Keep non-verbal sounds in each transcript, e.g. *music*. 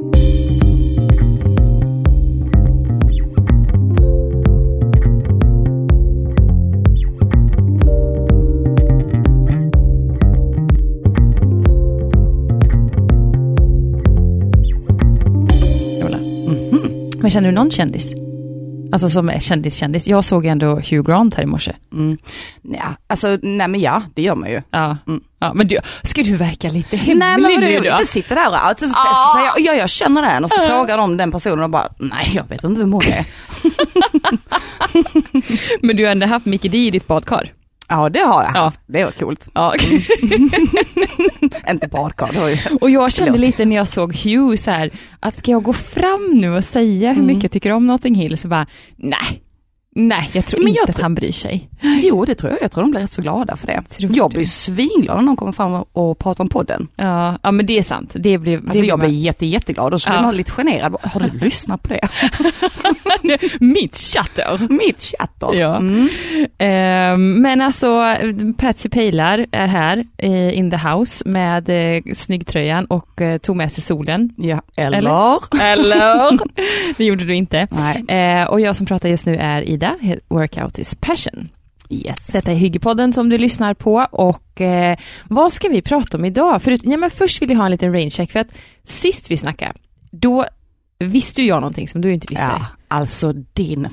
Mhm. Men känner du någon kändis? Alltså som är kändis-kändis. Jag såg ändå Hugh Grant här i morse. Mm. Ja, alltså, nej men ja, det gör man ju. Ja. Mm. ja men du, ska du verka lite hemlig Nej men vadå, nu jag då? inte sitta där och allt, så, så, Ah. så, jag, ja, jag känner den och så frågar de den personen och bara, nej jag vet inte vem hon är. *laughs* Men du har ändå haft Mickey D i ditt badkar? Ja det har jag Ja. det var coolt. Ja. *laughs* inte badkar, det var ju... Och jag kände Förlåt. lite när jag såg Hugh så här, att ska jag gå fram nu och säga hur Mm. mycket jag tycker om Notting Hill, så bara, nej. Nej, jag tror Men inte jag att han bryr sig. Jo det tror jag, jag tror de blir rätt så glada för det. Tror jag du? blir svinglad när någon kommer fram och, pratar om podden. Ja, ja men det är sant. Det blir, det Alltså jag blir blir jätte, jätteglad och så blir Ja. man lite generad. Har du *laughs* lyssnat på det? *laughs* mitt chatter. Mitt chatter. Ja. Mm. Ehm, men alltså, Patsy Pejlar är här eh, in the house med eh, snyggtröjan och eh, tog med sig solen. ja. Eller? Eller? Eller? *laughs* det gjorde du inte. Nej. Eh, och jag som pratar just nu är Ida, Workout is passion. Yes. Detta är Hyggepodden som du lyssnar på och eh, vad ska vi prata om idag? Förut, ja, men först vill jag ha en liten raincheck för att sist vi snackade, då visste jag någonting som du inte visste. Ja, alltså din...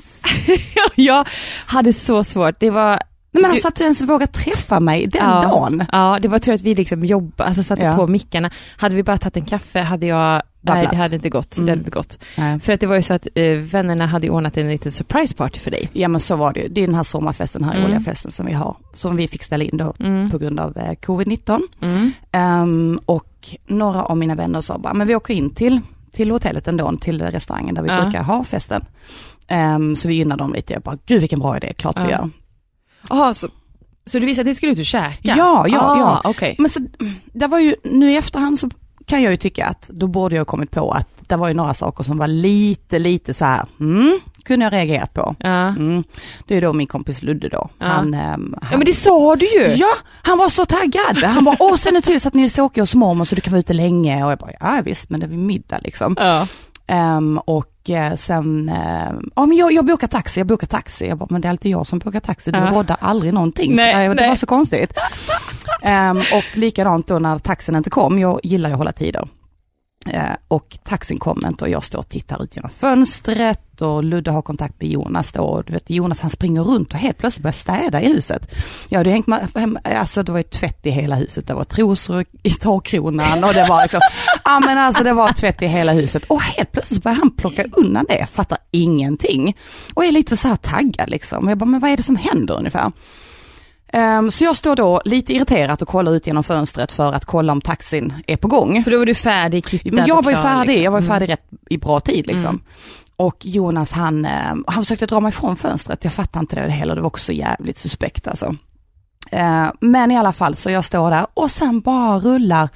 *laughs* jag hade så svårt, det var Nej, men alltså att du ens vågar träffa mig den ja, dagen. Ja, det var tur att vi liksom jobbade, alltså satte Ja. på mickarna. Hade vi bara tagit en kaffe hade jag, nej det hade inte gått. Det Mm. hade inte gått. Nej. För att det var ju så att eh, vännerna hade ordnat en liten surprise party för dig. Ja men så var det ju. Det är den här sommarfesten, den här Mm. festen som vi har. Som vi fick ställa in då Mm. på grund av eh, covid-19. Mm. Ehm, och några av mina vänner sa bara, men vi åker in till, till hotellet ändå, till restaurangen där vi Ja. brukar ha festen. Ehm, så vi gynnar dem lite. Jag bara, gud vilken bra idé, klart vi Ja. gör. Jaha, så, så du visste att ni skulle ut och käka? Ja, ja, ah, ja. okej. Men så, det var ju, nu i efterhand så kan jag ju tycka att då borde jag kommit på att det var ju några saker som var lite, lite så här, mm, kunde jag reagerat på. Ja. Mm. Det är då min kompis Ludde då. Ja. Han, ehm, ja, han, men det sa du ju! ja, han var så taggad. Han bara, åh sen är det så att ni ska åka hos mormor så du kan vara ute länge. Och jag bara, ja visst men det är vid middag liksom. Ja. Ehm, och eh, sen, ehm, ja men jag, jag bokar taxi, jag bokar taxi. Jag bara, men det är alltid jag som bokar taxi, du Ja. råddar aldrig någonting. Nej, så, eh, det nej. var så konstigt. Ehm, och likadant då när taxin inte kom, jag gillar ju att hålla tider. Eh, och taxin kom inte och jag står och tittar ut genom fönstret och Ludde har kontakt med Jonas då. Och du vet Jonas han springer runt och helt plötsligt börjar städa i huset. Jag hade hängt med, hem, alltså det var ju tvätt i hela huset. Det var trosor i takkronan och det var liksom, ja men alltså det var tvätt i hela huset. Och helt plötsligt börjar han plocka undan det, jag fattar ingenting. Och är lite så här taggad liksom. Och jag bara, men vad är det som händer ungefär? Ehm, så jag står då lite irriterat och kollar ut genom fönstret för att kolla om taxin är på gång. För då var du färdig, kittad Men jag var ju färdig, liksom. jag var ju Mm. färdig rätt i bra tid liksom. Mm. Och Jonas han, eh, han försökte dra mig från fönstret, jag fattar inte det heller, det var också jävligt suspekt alltså. Eh, Men i alla fall så jag står där och sen bara rullar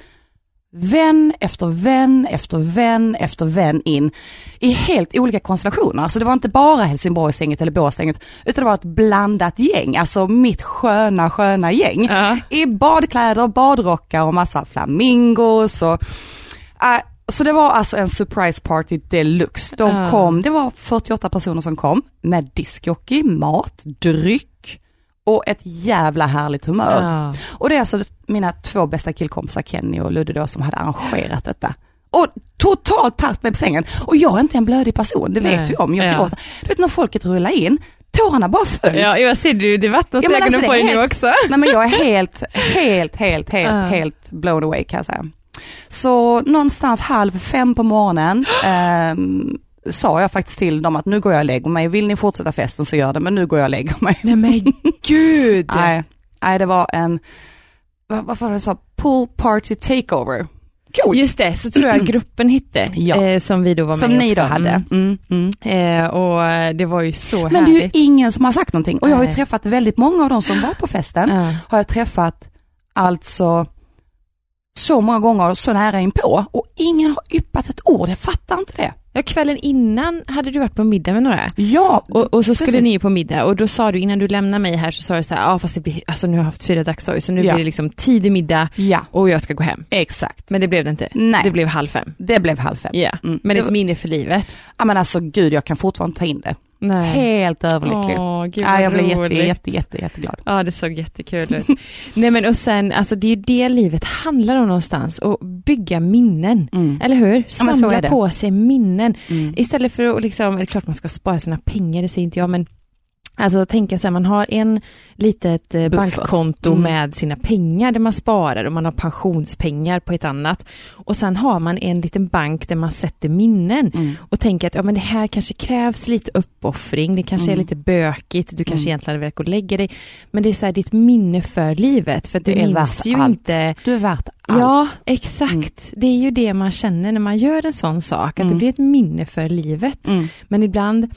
vän efter vän efter vän efter vän in i helt olika konstellationer. Så det var inte bara Helsingborgsgänget eller Båstänget utan det var ett blandat gäng, alltså mitt sköna sköna gäng Ja. i badkläder, badrockar och massa flamingos och äh, så det var alltså en surprise party deluxe. De kom, det var 48 personer som kom med discjockey, mat, dryck och ett jävla härligt humör. Ja. Och det är alltså mina två bästa killkompisar Kenny och Ludde då som hade arrangerat detta. Och totalt tagit mig på sängen. Och jag är inte en blödig person, det Nej. vet du om. Jag Ja. Du vet när folket rullar in, tårarna bara föll. Ja, jag ser du, det vattnas i ögonen på dig nu också. Nej men jag är helt, *laughs* helt, helt, helt, Ja. helt blown away kan jag säga. Så någonstans halv fem på morgonen *gasps* ehm, sa jag faktiskt till dem att nu går jag och lägger mig. Vill ni fortsätta festen så gör det, men nu går jag och lägger mig. Nej men *laughs* gud! Nej, nej det var en, vad, vad var det jag sa, pool party takeover. Coolt. Just det, så tror jag *clears throat* gruppen hette, Ja. eh, som vi då var Som med i ni då också. hade. Mm. Mm, mm. Eh, och eh, det var ju så Men det är ju härligt. ingen som har sagt någonting. Och jag har ju träffat väldigt många av de som var på festen. Ja. har jag träffat alltså så många gånger så nära inpå och ingen har yppat ett ord. Jag fattar inte det. Ja, kvällen innan hade du varit på middag med några. Ja, Och, och så skulle Precis. ni på middag och då sa du innan du lämnade mig här så sa du så här, ja fast det blir, alltså nu har jag haft fyra dagsdagar så nu Ja. blir det liksom tidig middag ja, och jag ska gå hem. exakt. Men det blev det inte. Nej. Det blev halv fem. Det blev halv fem. Ja, Mm. men Det ett var- minne för livet. Ja men alltså gud, jag kan fortfarande ta in det. Nej. Helt överlycklig. Åh, gud ja, vad jag blev jätte, roligt. jätte, jätte, jätteglad. Ja, det såg jättekul ut. *laughs* Nej men och sen, alltså det är ju det livet handlar om någonstans, att bygga minnen. Mm. Eller hur? Ja, Samla det. på sig minnen. Mm. Istället för att liksom, det är klart man ska spara sina pengar, det säger inte jag, men Alltså tänka sig, man har en litet eh, Buffert. bankkonto Mm. med sina pengar där man sparar och man har pensionspengar på ett annat. Och sen har man en liten bank där man sätter minnen Mm. och tänker att ja, men det här kanske krävs lite uppoffring, det kanske Mm. är lite bökigt, du kanske Mm. egentligen hade velat gå och lägga dig. Men det är så här ditt minne för livet, för du är minns ju allt. inte Du är värt allt. Ja, exakt. Det är ju det man känner när man gör en sån sak, att det Mm. blir ett minne för livet. Mm. Men ibland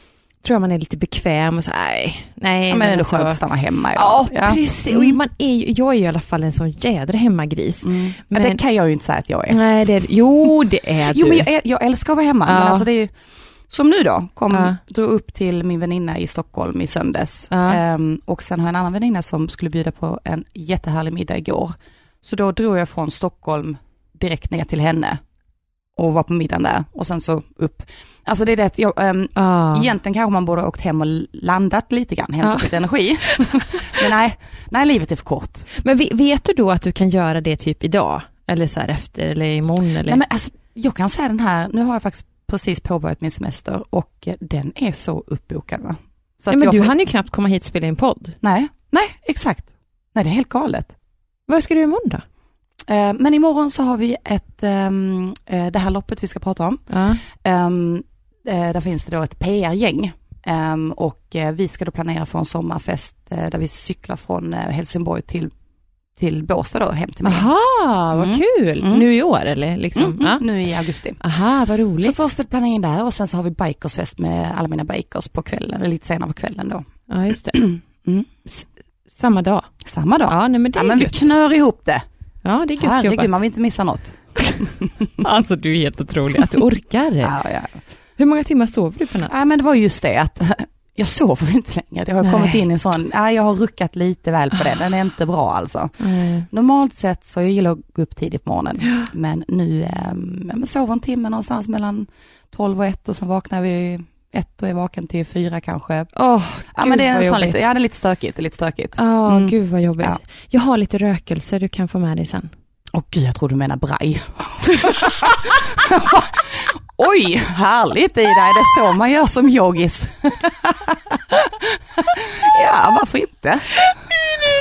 tror jag man är lite bekväm och så, nej, nej. Ja, men är det alltså- skönt att stanna hemma? Ja, Ja. precis. Mm. Och man är ju, jag är ju i alla fall en sån jädra hemmagris. Mm. Men... Men- det kan jag ju inte säga att jag är. Nej, det är, jo det är du. Jo men jag, jag älskar att vara hemma, Ja. men alltså det är ju, som nu då, kom, Ja. drog upp till min väninna i Stockholm i söndags. Ja. Ehm, och sen har jag en annan väninna som skulle bjuda på en jättehärlig middag igår. Så då drog jag från Stockholm direkt ner till henne och var på middagen där och sen så upp. Alltså det är det att jag, ehm, Ja. egentligen kanske man borde ha åkt hem och landat lite grann, hämtat Ja. lite energi. *laughs* men nej, nej livet är för kort. Men ve- vet du då att du kan göra det typ idag? Eller så här efter, eller imorgon eller? Nej men alltså, jag kan säga den här, nu har jag faktiskt precis påbörjat min semester och den är så uppbokad va. Så Nej, men du får- hann ju knappt komma hit och spela in podd. Nej, nej exakt. Nej det är helt galet. Vad ska du göra imorgon då? Eh, men imorgon så har vi ett, ehm, eh, det här loppet vi ska prata om. Eh, där finns det då ett PR-gäng. Ehm, och eh, vi ska då planera för en sommarfest eh, där vi cyklar från eh, Helsingborg till, till Båstad då, hem till mig. Aha, vad Mm. kul! Mm. Nu i år eller liksom? Mm, mm, Ja. Nu i augusti. Aha, vad roligt. Så först ett planering där och sen så har vi bikersfest med alla mina bikers på kvällen, eller lite senare på kvällen då. Ja, just det. *clears throat* Mm. Samma dag. Samma dag. Ja, nej men det Ja, är men vi gött. knör ihop det. Ja, det är gött Herregud, jobbat. man vill inte missa något. *laughs* Alltså du är helt otrolig, *laughs* att du orkar. Ja, ja. Hur många timmar sover du på natten? ja, men det var just det att *laughs* jag sover inte längre. Det har Nej. kommit in i en sån, ja, jag har ruckat lite väl på det. Den är inte bra alltså. Nej. Normalt sett så jag gillar att gå upp tidigt på morgonen. Men nu, ähm, ja, men sover en timme någonstans mellan 12 och 1 och sen vaknar vi ett och är vaken till fyra kanske. Åh, Ja men det är en sån lite, ja det är lite stökigt, det är lite stökigt. Ja, Mm. gud vad jobbigt. Ja. Jag har lite rökelse du kan få med dig sen. Åh gud, jag tror du menar braj. *laughs* *laughs* Oj, härligt Ida, är det så man gör som yogis? *laughs* ja, varför inte?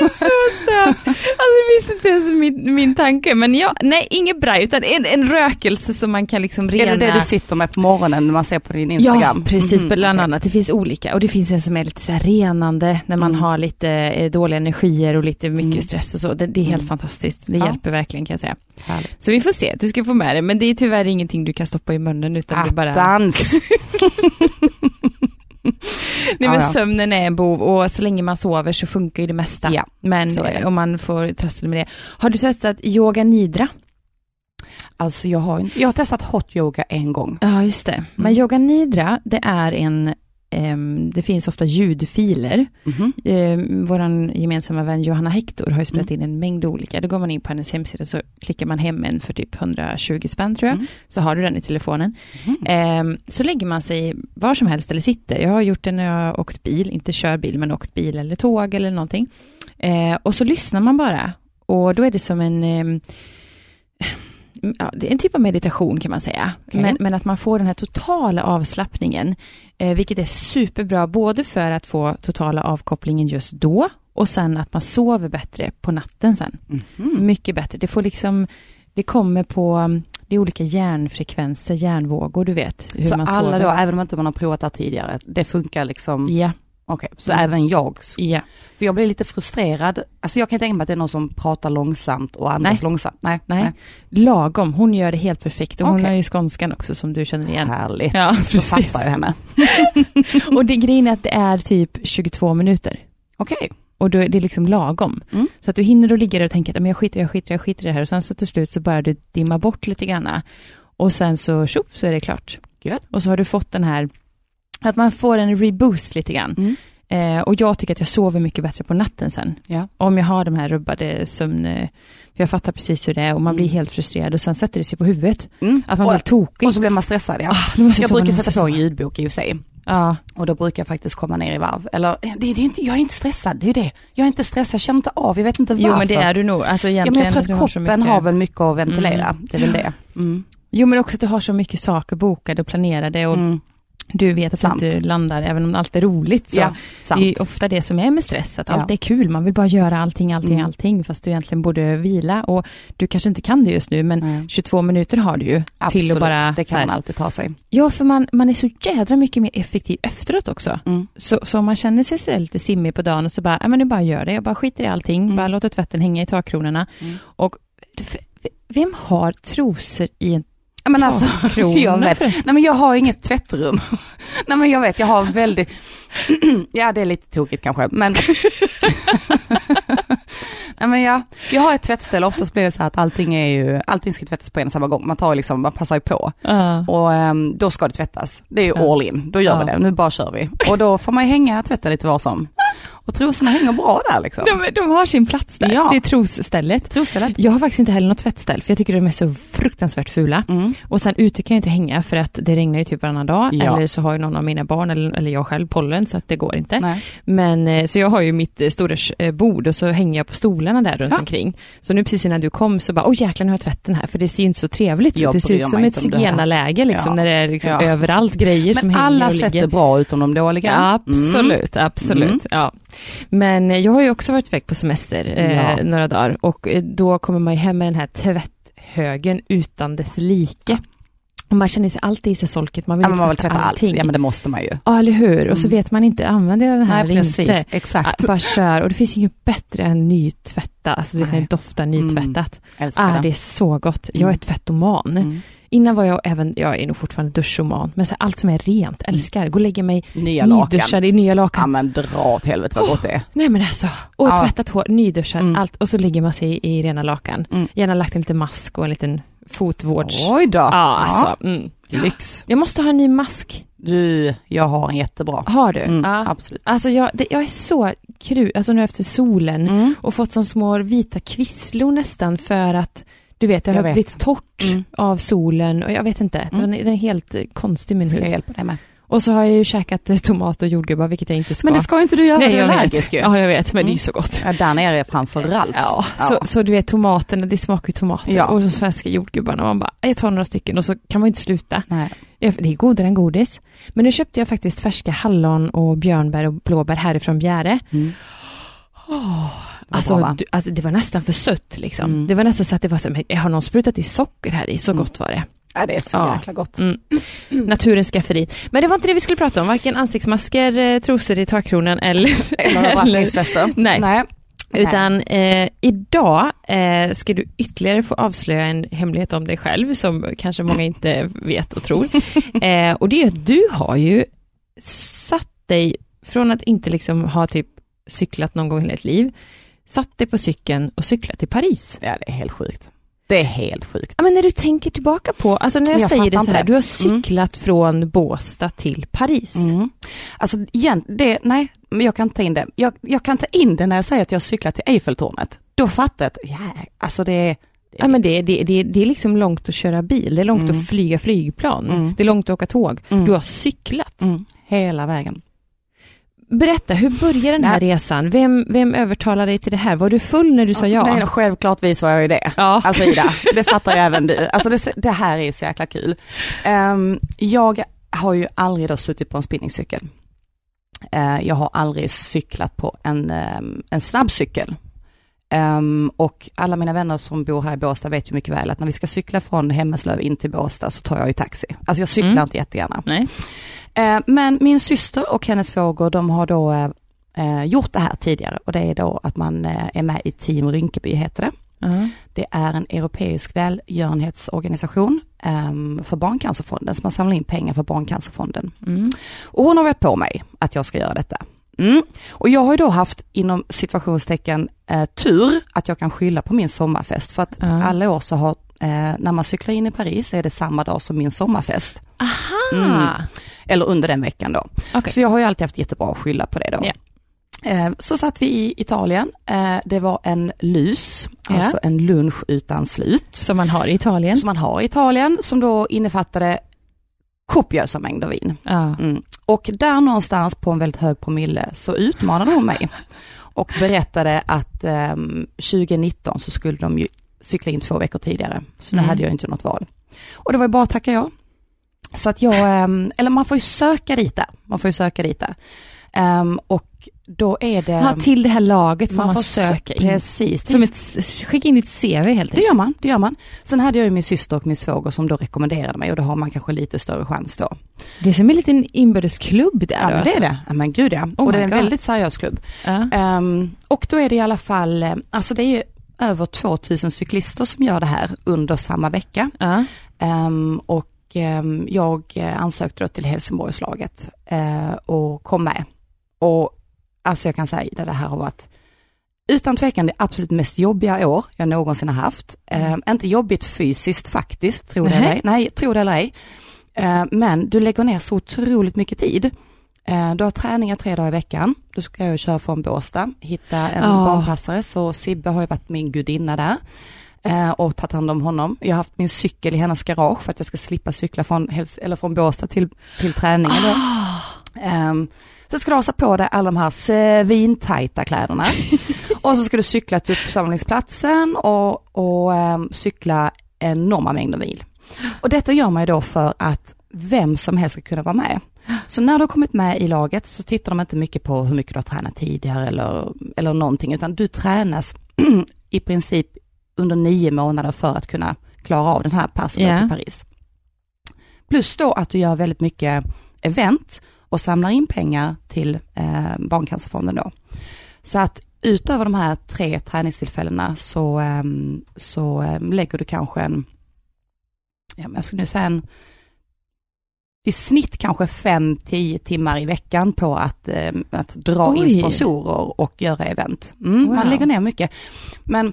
*laughs* alltså jag visste inte ens min, min tanke, men ja, nej inget braj, utan en, en rökelse som man kan liksom rena. Är det det du sitter med på morgonen när man ser på din Instagram? Ja, precis, Mhm, bland annat. Det finns olika och det finns en som är lite så här renande när man Mm. har lite eh, dåliga energier och lite mycket Mm. stress och så. Det, det är helt Mm. fantastiskt. Det Ja. hjälper verkligen kan jag säga. Härligt. Så vi får se, du ska få med det, men det är tyvärr ingenting du kan stoppa i munnen utan det är bara... Attans! *laughs* Nej men Ja, ja. sömnen är en bov och så länge man sover så funkar ju det mesta. Ja, men det. om man får trassel med det. Har du testat yoga nidra? Alltså jag har, inte- jag har testat hot yoga en gång. Ja, just det. Men Mm. yoga nidra, det är en, det finns ofta ljudfiler. Mhm. Eh, vår gemensamma vän Johanna Hector har ju spelat Mm. in en mängd olika. Då går man in på hennes hemsida så klickar man hem en för typ 120 spänn tror jag. Mm. Så har du den i telefonen. Eh, så lägger man sig var som helst eller sitter. Jag har gjort det när jag har åkt bil, inte kör bil men åkt bil eller tåg eller någonting. Eh, och så lyssnar man bara. Och då är det som en ehm, Ja, det är en typ av meditation kan man säga. Okej. Men, men att man får den här totala avslappningen. Eh, vilket är superbra både för att få totala avkopplingen just då och sen att man sover bättre på natten sen. Mhm. Mycket bättre. Det får liksom, det kommer på, det är olika hjärnfrekvenser, hjärnvågor, du vet. Hur Så man alla sover. då, även om inte man har provat det tidigare, det funkar liksom, Ja, okej, så Mm. även jag, ja. för jag blir lite frustrerad, alltså jag kan tänka mig att det är någon som pratar långsamt och andas Nej. långsamt. Nej, Nej. Lagom, hon gör det helt perfekt och hon Okej. har ju skånskan också som du känner igen. Härligt, Ja, då precis. fattar jag henne. *laughs* Och det grejen är att det är typ 22 minuter. Okej, Och då är det liksom lagom. Mm. Så att du hinner att ligga där och tänka att "Men jag skiter jag skiter jag skiter i det här. Och sen så till slut så börjar du dimma bort lite granna. Och sen så tjopp så är det klart. Gött. Och så har du fått den här, att man får en reboost lite grann. Mm. Eh, och jag tycker att jag sover mycket bättre på natten sen. Ja. Om jag har de här rubbade sömn... eh, jag fattar precis hur det är och man blir Mm. helt frustrerad och sen sätter det sig på huvudet. Mm. Att man blir helt tokig. och så blir man stressad ja. Ah, jag sova, brukar sätta på en ljudbok i och sig. Ja, Och då brukar jag faktiskt komma ner i varv. Eller det, det är inte, jag är inte stressad, det är det. Jag är inte stressad, jag känner inte av, jag vet inte varför. jo men det är du nog. Alltså Ja men jag tror att har kroppen mycket- har väl mycket att ventilera, Mm. det är väl det. Mm. Jo men också att du har så mycket saker bokade och planerade och Mm. Du vet att Sant. du landar, även om allt är roligt. Så Ja, det är ofta det som är med stress, att Ja. allt är kul, man vill bara göra allting, allting, Mm. allting, fast du egentligen borde vila och du kanske inte kan det just nu, men Nej. 22 minuter har du ju Absolut, till att bara... det kan man alltid ta sig. Ja, för man, man är så jädra mycket mer effektiv efteråt också. Mm. Så, så om man känner sig så där lite simmig på dagen och så bara, ja men nu bara gör det, jag bara skiter i allting, Mm. bara låter tvätten hänga i takkronorna. Mm. Och vem har trosor i en Ja, Men alltså, *laughs* jag vet. Nej men jag har inget tvättrum. *laughs* Nej men jag vet, jag har väldigt, *clears throat* ja det är lite tokigt kanske, men *laughs* Nej men ja, jag har ett tvättställe, oftast blir det så här att allting är ju, allting ska tvättas på en och samma gång. Man tar liksom, man passar ju på. Ja. Och ehm, då ska det tvättas. Det är ju Ja. all in, då gör vi Ja. det, nu bara kör vi. Och då får man ju hänga tvätten lite var som. Och trosorna hänger bra där liksom. De, de har sin plats där, Ja. det är trosstället. Trosstället. Jag har faktiskt inte heller något tvättställ, för jag tycker de är så fruktansvärt fula. Mm. Och sen ute kan jag inte hänga för att det regnar ju typ varannan dag, Ja. eller så har ju någon av mina barn eller, eller jag själv pollen, så att det går inte. Nej. Men eh, så jag har ju mitt eh, stora eh, bord och så hänger jag på stolarna där runt Ja. omkring. Så nu precis innan du kom så bara, åh jäklar nu har jag tvätten här, för det ser ju inte så trevligt ut. Det ser ut som ett zigenarläge liksom, Ja. när det är liksom överallt grejer som Men hänger alla och sätt ligger. är bra utom de dåliga. Ja, Mm. absolut, absolut. Mm. Ja. Men jag har ju också varit iväg på semester eh, Ja. några dagar och eh, då kommer man ju hem med den här tvätthögen utan dess like. Och man känner sig alltid i sig solket, man vill, Ja, man vill tvätta tvätta allt, allting. ja men det måste man ju. Ja, eller hur? Och så Mm. vet man inte, använder jag den här Nej eller precis, inte? exakt. Bara kör. Och det finns inget bättre än nytvätta, alltså det Nej. kan dofta nytvättat. Älskar Ah, det. är så gott. Jag är Mm. tvättoman. Mm. Innan var jag även, jag är nog fortfarande duschoman, men så här, allt som är rent, älskar. Gå och lägga mig Nya nyduschad i nya lakan. Ja men dra åt helvete vad gott det är. Nej men alltså, och Ja. tvättat hår, nyduschad, Mm. allt. Och så ligger man sig i, i rena lakan. Mm. Gärna lagt en liten mask och en liten fotvårds... Oj då. Ja, alltså. Mm. Lyx. Jag måste ha en ny mask. Du, jag har en jättebra. Har du? Mm, Ja. Absolut. Alltså jag, det, jag är så kru, alltså nu efter solen Mm. och fått som små vita kvisslor nästan för att du vet, det har Jag vet. blivit torrt Mm. av solen och jag vet inte, Mm. den, är- den är helt eh, konstig min jag hud. hjälpa dig med? Och så har jag ju käkat eh, tomat och jordgubbar, vilket jag inte ska. Men det ska inte du göra, Nej, du är allergisk ju. Ja, jag vet, men det är ju Mm. så gott. Ja, där nere framför allt. Ja, Så, så du vet tomaterna, det smakar ju tomater. Ja. Och de svenska jordgubbarna, man bara, jag tar några stycken och så kan man inte sluta. Nej. Ja, Det är godare än godis. Men nu köpte jag faktiskt färska hallon och björnbär och blåbär härifrån Bjäre. Mm. Alltså, bra, du, alltså det var nästan för sött liksom. Mm. Det var nästan så att det var så, men har någon sprutat i socker här i? Så Mm. gott var det. Ja, det är så Ja. jäkla gott. Mm. *clears throat* Naturens skafferi. Men det var inte det vi skulle prata om, varken ansiktsmasker, eh, trosor i takkronan eller... *laughs* Eller överraskningsfester. *laughs* Nej. Nej. Utan eh, idag eh, ska du ytterligare få avslöja en hemlighet om dig själv som kanske många inte vet och tror. *laughs* Eh, och det är att du har ju satt dig, från att inte liksom ha typ cyklat någon gång i ditt liv, satt dig på cykeln och cyklat till Paris. Ja, det är helt sjukt. Det är helt sjukt. Ja, men när du tänker tillbaka på, alltså när jag, Jag säger det så här, det. du har cyklat från Båstad till Paris. Mm. Alltså igen, det, nej, jag kan ta in det. Jag, jag kan ta in det när jag säger att jag har cyklat till Eiffeltornet. Då fattar jag att, ja, alltså det är... Ja men det, det, det, det är liksom långt att köra bil, det är långt Mm. att flyga flygplan, Mm. det är långt att åka tåg. Mm. Du har cyklat. Mm, hela vägen. Berätta, hur började den här Nej. resan? Vem, vem övertalade dig till det här? Var du full när du sa ja? Nej, självklart vis var jag ju det. Ja. Alltså Ida, det fattar ju även du. Alltså det, det här är så jäkla kul. Ehm, jag har ju aldrig då suttit på en spinningcykel. Eh, jag har aldrig cyklat på en, um, en snabbcykel. Ehm, och alla mina vänner som bor här i Båstad vet ju mycket väl att när vi ska cykla från Hemmeslöv in till Båstad så tar jag ju taxi. Alltså jag cyklar Mm. inte jättegärna. Eh, men min syster och hennes svåger, de har då eh, gjort det här tidigare och det är då att man eh, är med i Team Rynkeby heter det. Ja. Det är en europeisk välgörenhetsorganisation um, för Barncancerfonden, så man samlar in pengar för Barncancerfonden. Mm. Och hon har varit på mig att jag ska göra detta. Mm. Och jag har ju då haft inom situationstecken eh, tur att jag kan skylla på min sommarfest. För att Ja. alla år så har, eh, när man cyklar in i Paris är det samma dag som min sommarfest. Aha! Ah, Eller under den veckan då. okej. Så jag har ju alltid haft jättebra att skylla på det då. Ja. Eh, Så satt vi i Italien, Eh, det var en lus, Ja. alltså en lunch utan slut. Som man har i Italien. Som man har i Italien, som då innefattade kopiösa mängder vin. Ja. Mm. Och där någonstans på en väldigt hög promille så utmanade hon mig *laughs* och berättade att ehm, 2019 så skulle de ju cykla in två veckor tidigare. Så Mm. det hade jag inte något val. Och det var ju bara att tacka ja. Så att jag, ehm, eller man får ju söka dit där. Man får ju söka dit där. Ehm, och då är det... Ja, till det här laget får man, får söka sö- in. Precis, Som ett, skicka in ditt CV helt det enkelt. gör man, det gör man. Sen hade jag ju min syster och min svåger som då rekommenderade mig och då har man kanske lite större chans då. Det är som en liten inbördesklubb där Ja, men det alltså. är det. Ja, men gud ja. Oh och det är en God. väldigt seriös klubb. Ja. Ehm, och då är det i alla fall, eh, alltså det är ju över 2000 cyklister som gör det här under samma vecka. Ja. Ehm, och ehm, jag eh, ansökte då till Helsingborgslaget eh, och kom med. Och alltså jag kan säga att det här har varit utan tvekan det absolut mest jobbiga år jag någonsin har haft. Ehm, inte jobbigt fysiskt faktiskt, tro det eller Nej. ej. Nej, tro det eller ej. Ehm, men du lägger ner så otroligt mycket tid. Eh, Du har träningar tre dagar i veckan. Då ska jag köra från Båstad, hitta en Ja. barnpassare, så Sibbe har ju varit min gudinna där eh, och tagit hand om honom. Jag har haft min cykel i hennes garage för att jag ska slippa cykla från, eller från Båstad till, till träningen. Då. Um, sen ska du ha på dig alla de här svintajta kläderna. *laughs* och så ska du cykla till uppsamlingsplatsen och, och ehm, cykla enorma mängder mil. Och detta gör man ju då för att vem som helst ska kunna vara med. Så när du har kommit med i laget så tittar de inte mycket på hur mycket du har tränat tidigare eller, eller någonting, utan du tränas *clears throat* i princip under nio månader för att kunna klara av den här passen Ja. till Paris. Plus då att du gör väldigt mycket event och samlar in pengar till eh, Barncancerfonden då. Så att utöver de här tre träningstillfällena så, ehm, så ehm, lägger du kanske en, ja, men jag skulle nu säga en, i snitt kanske 5-10 timmar i veckan på att, ehm, att dra Oj. in sponsorer och göra event. Mm, Wow. Man lägger ner mycket. Men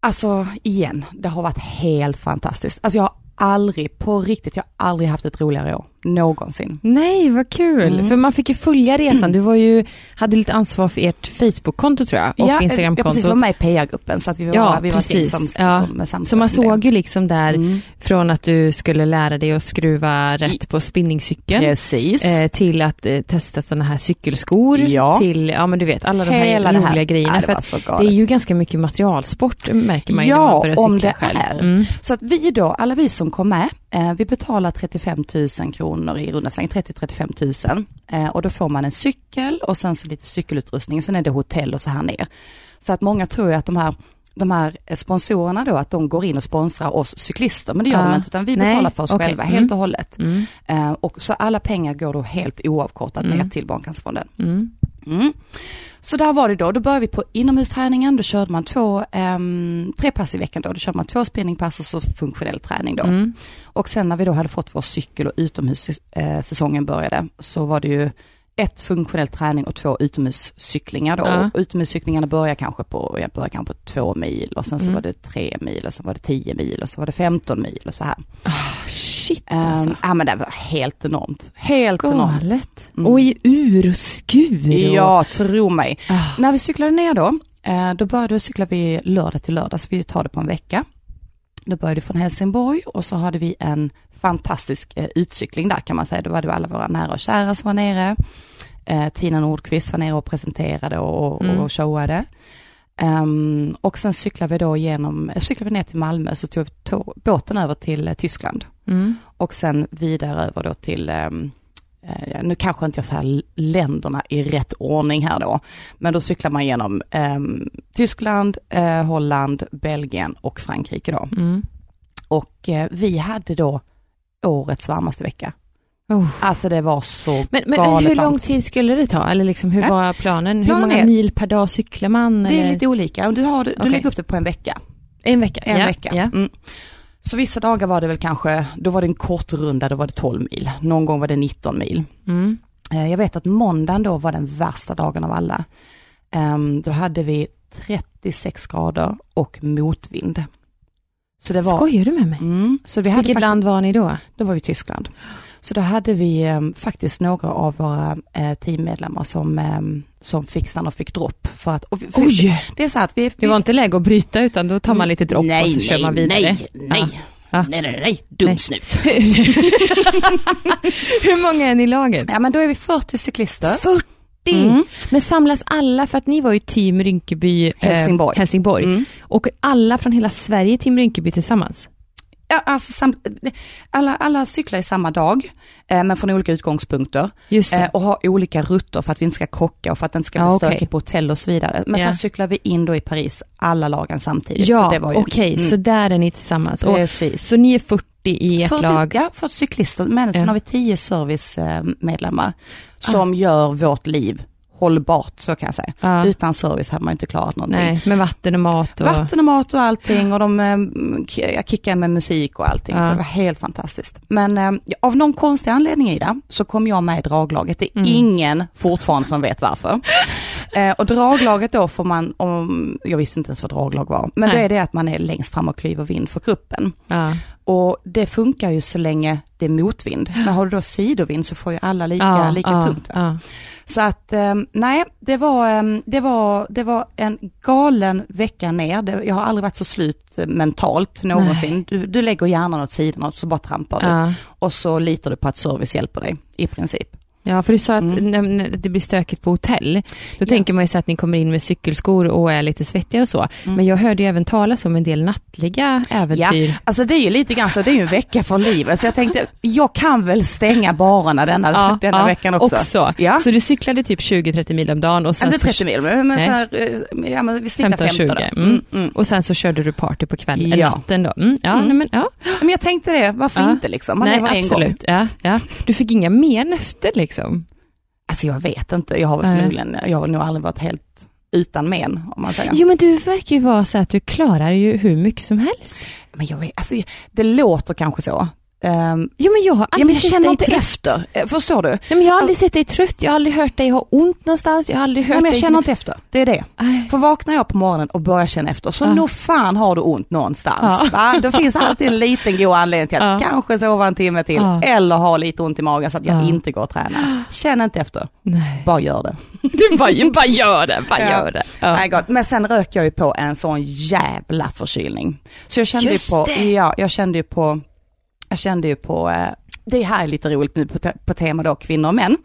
alltså igen, det har varit helt fantastiskt. Alltså jag har aldrig, på riktigt, jag har aldrig haft ett roligare år. Någonsin. Nej, vad kul. Mm. För man fick ju följa resan. Du var ju, hade lite ansvar för ert Facebook-konto tror jag och ja, Instagram-kontot. precis, var med i PR-gruppen så att vi var, Ja, vi var precis. som, Ja. som, som, Så man såg ju liksom där Mm. från att du skulle lära dig att skruva rätt på spinningcykeln Precis. eh, till att eh, testa sådana här cykelskor Ja. till, ja men du vet alla de här Hela roliga det här. grejerna. Ja, det det är ju ganska mycket materialsport märker man ju Ja, när man börjar cykla om det själv. är. Mm. Så att vi då, alla vi som kom med, vi betalar 35 000 kronor i runda slängar, 30-35 000. Eh, och då får man en cykel och sen så lite cykelutrustning, sen är det hotell och så här ner. Så att många tror ju att de här de här sponsorerna då, att de går in och sponsrar oss cyklister, men det gör Ja. de inte, utan vi Nej, betalar för oss okej. själva Mm. helt och hållet. Mm. Eh, och så alla pengar går då helt oavkortat Mm. ner till Barncancerfonden. Mm. Mm. Så där var det då, då började vi på inomhusträningen, då körde man två, ehm, tre pass i veckan då, då körde man två spinningpass och så funktionell träning då. Mm. Och sen när vi då hade fått vår cykel och utomhussäsongen började, så var det ju ett funktionell träning och två utomhuscyklingar då. Ja. Och utomhuscyklingarna började kanske på, jag började kanske på två mil och sen så Mm. var det tre mil och sen var det tio mil och så var det 15 mil och så här. Shit Um, alltså. ja men det var helt enormt. Helt enormt. Galet. Mm. Och i ur och skur. Och... Ja, tro mig. Ah. När vi cyklade ner då, eh, då började vi cykla vi lördag till lördag, så vi tar det på en vecka. Då började vi från Helsingborg och så hade vi en fantastisk eh, utcykling där kan man säga. Då var det alla våra nära och kära som var nere. Eh, Tina Nordqvist var nere och presenterade och, Mm. och showade. Ehm, och sen cyklade vi då genom, eh, cyklade vi ner till Malmö så tog vi båten över till Tyskland. Mm. Och sen vidare över då till, ehm, eh, nu kanske inte jag så här länderna i rätt ordning här då, men då cyklar man genom ehm, Tyskland, eh, Holland, Belgien och Frankrike då. Mm. Och eh, vi hade då årets varmaste vecka. Oh. Alltså det var så Men, men galet hur lång varmt. tid skulle det ta? Eller liksom, hur Ja. var planen? Hur Planen många är- mil per dag cyklar man? Det eller? är lite olika, du, har, du Okej. lägger upp det på en vecka. En vecka? En ja. vecka. Ja. Mm. Så vissa dagar var det väl kanske, då var det en kort runda, då var det 12 mil. Någon gång var det 19 mil. Mm. Eh, Jag vet att måndagen då var den värsta dagen av alla. Ehm, Då hade vi 36 grader och motvind. Så det var, Skojar du med mig? mm, så vi hade Vilket faktiskt, land var ni då? Då var vi i Tyskland. Så då hade vi eh, faktiskt några av våra eh, teammedlemmar som, eh, som och fick dropp. För att, och för Oj! Det är så att vi... Det var inte läge att bryta utan då tar man lite dropp nej, och så kör nej, man vidare. Nej, nej, Ja. nej, nej, nej, dumsnut. *laughs* Hur många är ni i laget? Ja men då är vi 40 cyklister. 40! Mm. Men samlas alla, för att ni var ju team Rinkeby eh, Helsingborg. Helsingborg. Mm. Och alla från hela Sverige team Rinkeby tillsammans? Ja, alltså, sam, alla, alla cyklar i samma dag, eh, men från olika utgångspunkter. Eh, och har olika rutter för att vi inte ska krocka och för att det inte ska bli okej. stökigt på hotell och så vidare. Men Ja. sen cyklar vi in då i Paris, alla lagen samtidigt. ja, okej, mm, så där är ni tillsammans. Och, Precis. så ni är 40 i ett 40, lag? Ja, 40 cyklister, men sen Ja. har vi 10 servicemedlemmar som gör vårt liv hållbart, så kan jag säga. Ja. Utan service hade man inte klarat någonting. Nej, med vatten och mat och... Vatten och mat och allting och de eh, jag kickade med musik och allting. Ja. Så det var helt fantastiskt. Men eh, av någon konstig anledning Ida, så kom jag med i draglaget. Det är Mm. ingen fortfarande som vet varför. *laughs* eh, och draglaget då får man, om, jag visste inte ens vad draglag var, men Nej. då är det att man är längst fram och klyver vind för gruppen. Ja. Och det funkar ju så länge det är motvind. *gasps* Men har du då sidovind så får ju alla lika, lika tungt. Så att eh, nej, det var, eh, det, var, det var en galen vecka ner. Jag har aldrig varit så slut eh, mentalt någonsin. Du, du lägger hjärnan åt sidan och så bara trampar du. Ja. Och så litar du på att service hjälper dig i princip. Ja, för du sa att Mm. när, det blir stökigt på hotell, då Ja. tänker man ju så att ni kommer in med cykelskor och är lite svettiga och så. Mm. Men jag hörde ju även talas om en del nattliga äventyr. Alltså det är ju lite grann så, det är ju en vecka för livet. Så jag tänkte, jag kan väl stänga barerna denna, denna veckan också. Ja. Så du cyklade typ 20-30 mil om dagen och sen, Inte så, 30 mil, men men så här, eh, ja, men vi snittar 15. 15-20. då. Mm. Mm, mm. och sen så körde du party på kvällen, Ja. natten då. Mm, ja, nej, men, ja. Men jag tänkte det, varför Ja. inte liksom? Man Nej, lever en gång. Ja, ja. Du fick inga men efter liksom? Alltså jag vet inte, jag har väl förmodligen, jag har nog aldrig varit helt utan men om man säger. Jo men du verkar ju vara så att du klarar ju hur mycket som helst. Men jag vet, alltså det låter kanske så. Ehm, Jo men jag har ja aldrig men jag sett känner inte trött. efter, Eh, förstår du? Nej, men jag har aldrig sett dig trött, jag har aldrig hört dig ha ont någonstans, jag har aldrig hört Nej men jag dig... känner inte efter, det är det. Nej. För vaknar jag på morgonen och börjar känna efter, så Ja. nog fan har du ont någonstans. Ja. Då finns alltid en liten god anledning till att Ja. kanske sova en timme till, Ja. eller ha lite ont i magen så att jag Ja. inte går och tränar. Känn inte efter, Nej. bara gör det. *laughs* Du bara, bara gör det, bara Ja. gör det. Ja. Nej. Men sen rök jag ju på en sån jävla förkylning. Så jag kände Just ju på, det. ja, jag kände ju på, jag kände ju på, eh, det här är lite roligt nu på, te- på tema då kvinnor och män.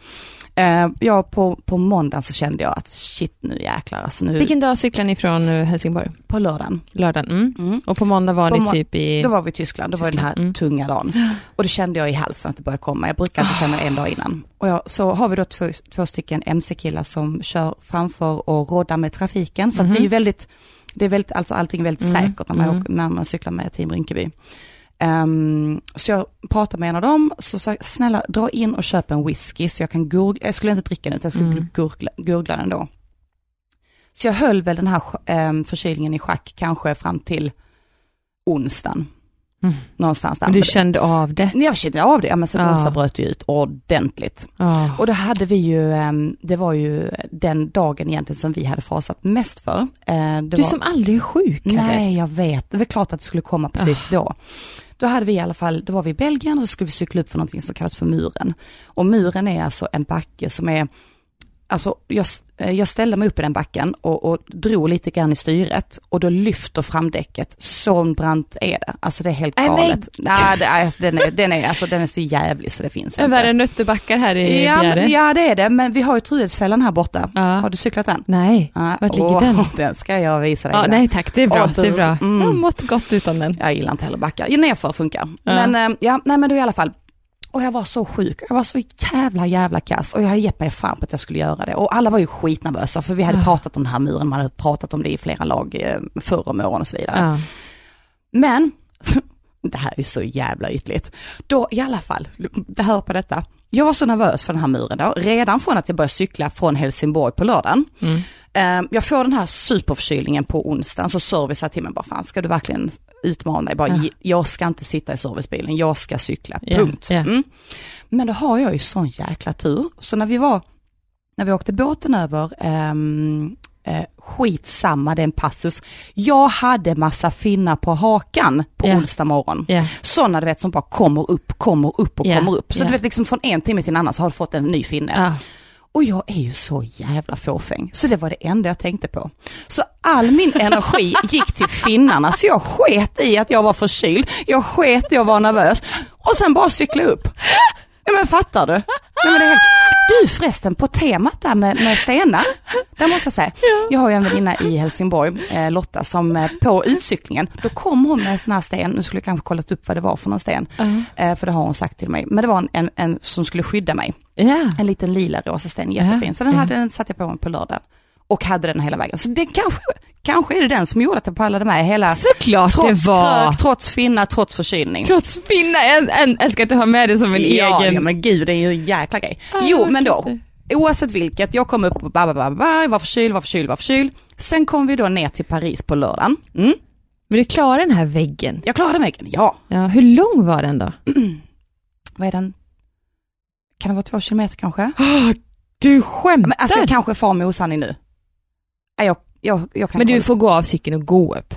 Eh, ja, på, på måndagen så kände jag att shit nu jäklar, alltså nu Vilken dag cyklar ni från eh, Helsingborg? på lördagen. Lördagen? Mm. Mm. Och på måndag var På ni typ i... Då var vi i Tyskland, då var det den här Tyskland, mm. tunga dagen. Och det kände jag i halsen att det började komma. Jag brukar inte känna det en dag innan. Och jag, så har vi då två, två stycken MC-killar som kör framför och roddar med trafiken. Så att vi är väldigt, det är väldigt, alltså allting är väldigt Mhm. säkert när man, Mm. åker, när man cyklar med Team Rinkeby. Ehm, så jag pratade med en av dem, så sa snälla dra in och köp en whisky så jag kan gurgla, jag skulle inte dricka den utan jag skulle Mm. gurgla, gurgla den då. Så jag höll väl den här um, förkylningen i schack kanske fram till onsdagen. Mm. Någonstans där. Men du kände av det? jag kände av det, ja, men sen Ja. onsdag bröt det ju ut ordentligt. Ja. Och då hade vi ju, ehm, det var ju den dagen egentligen som vi hade fasat mest för. Eh, det Du var, som aldrig är sjuk eller? Nej, jag vet. Det var klart att det skulle komma precis Ah. då. Då hade vi i alla fall, då var vi i Belgien och så skulle vi cykla upp för någonting som kallas för muren. Och muren är alltså en backe som är, alltså jag, eh, jag ställde mig upp i den backen och, och drog lite grann i styret och då lyfter framdäcket. Så brant är det. Alltså det är helt Nej, galet. Nej, det, är- alltså, den, är, den, är, alltså, den är så jävlig så det finns Det är värre än nötterbackar här i Ja, Bjäre. ja det är det, men vi har ju Truedsfällan här borta. Ja. Har du cyklat den? Nej, Ja, vart ligger åh, den? *laughs* Den ska jag visa dig. Ja, nej tack, det är bra. Ja, det är bra. mm. Jag har mått gott utan den. Jag gillar inte heller backar. Nerför funkar. Ja. Men eh, ja, nej men då i alla fall. Och jag var så sjuk, jag var så jävla jävla kass och jag hade gett mig fan på att jag skulle göra det. Och alla var ju skitnervösa för vi hade Ah. pratat om den här muren, man hade pratat om det i flera lag eh, förr om åren och så vidare. Ja. Men, *laughs* det här är ju så jävla ytligt. Då i alla fall, hör på detta. Jag var så nervös för den här muren då, redan från att jag började cykla från Helsingborg på lördagen. Mm. Eh, Jag får den här superförkylningen på onsdagen, så service till mig bara, fan ska du verkligen utmana dig? Bara, Ja. "J- Jag ska inte sitta i servicebilen, jag ska cykla, punkt. ja. Mm. Men då har jag ju sån jäkla tur, så när vi var, när vi åkte båten över ehm, eh, skitsamma, det är en passus. Jag hade massa finnar på hakan på Ja. onsdag morgon. Ja. Sådana du vet som bara kommer upp, kommer upp och Ja, kommer upp. Så ja. du vet liksom från en timme till en annan så har du fått en ny finne. Ja. Och jag är ju så jävla fåfäng. Så det var det enda jag tänkte på. Så all min energi gick till finnarna. Så jag sket i att jag var förkyld. Jag sket i att vara nervös. Och sen bara cykla upp. Ja men fattar du? Ja, men det är helt... Du förresten, på temat där med, med stenar. Där måste jag säga. Jag har ju en väninna i Helsingborg, eh, Lotta, som eh, på utcyklingen, då kom hon med en sån här sten. Nu skulle jag kanske kollat upp vad det var för någon sten. Eh, för det har hon sagt till mig. Men det var en, en, en som skulle skydda mig. Ja. En liten lila rosa sten, jättefin. Så den Ja. hade den satte jag på mig på lördagen. Och hade den hela vägen. Så det kanske, kanske är det den som gjorde att jag pallade med hela, Såklart trots det var. krök, trots finna, trots förkylning. Trots finna, en, en, älskar att du har med det som en ja, egen. ja, men gud det är ju en jäkla grej. Ah, jo, men då, oavsett vilket, jag kom upp och ba, ba, ba, ba, var förkyld, var förkyld, var förkyld. Sen kom vi då ner till Paris på lördagen. Mm. Men du klarar den här väggen. Jag klarade väggen, ja. Ja, hur lång var den då? *clears throat* Vad är den? Kan det vara två kilometer kanske? *gasps* Du skämtar? Men alltså jag kanske far med osanning nu. Jag, jag, jag kan Men du får gå av cykeln och gå upp.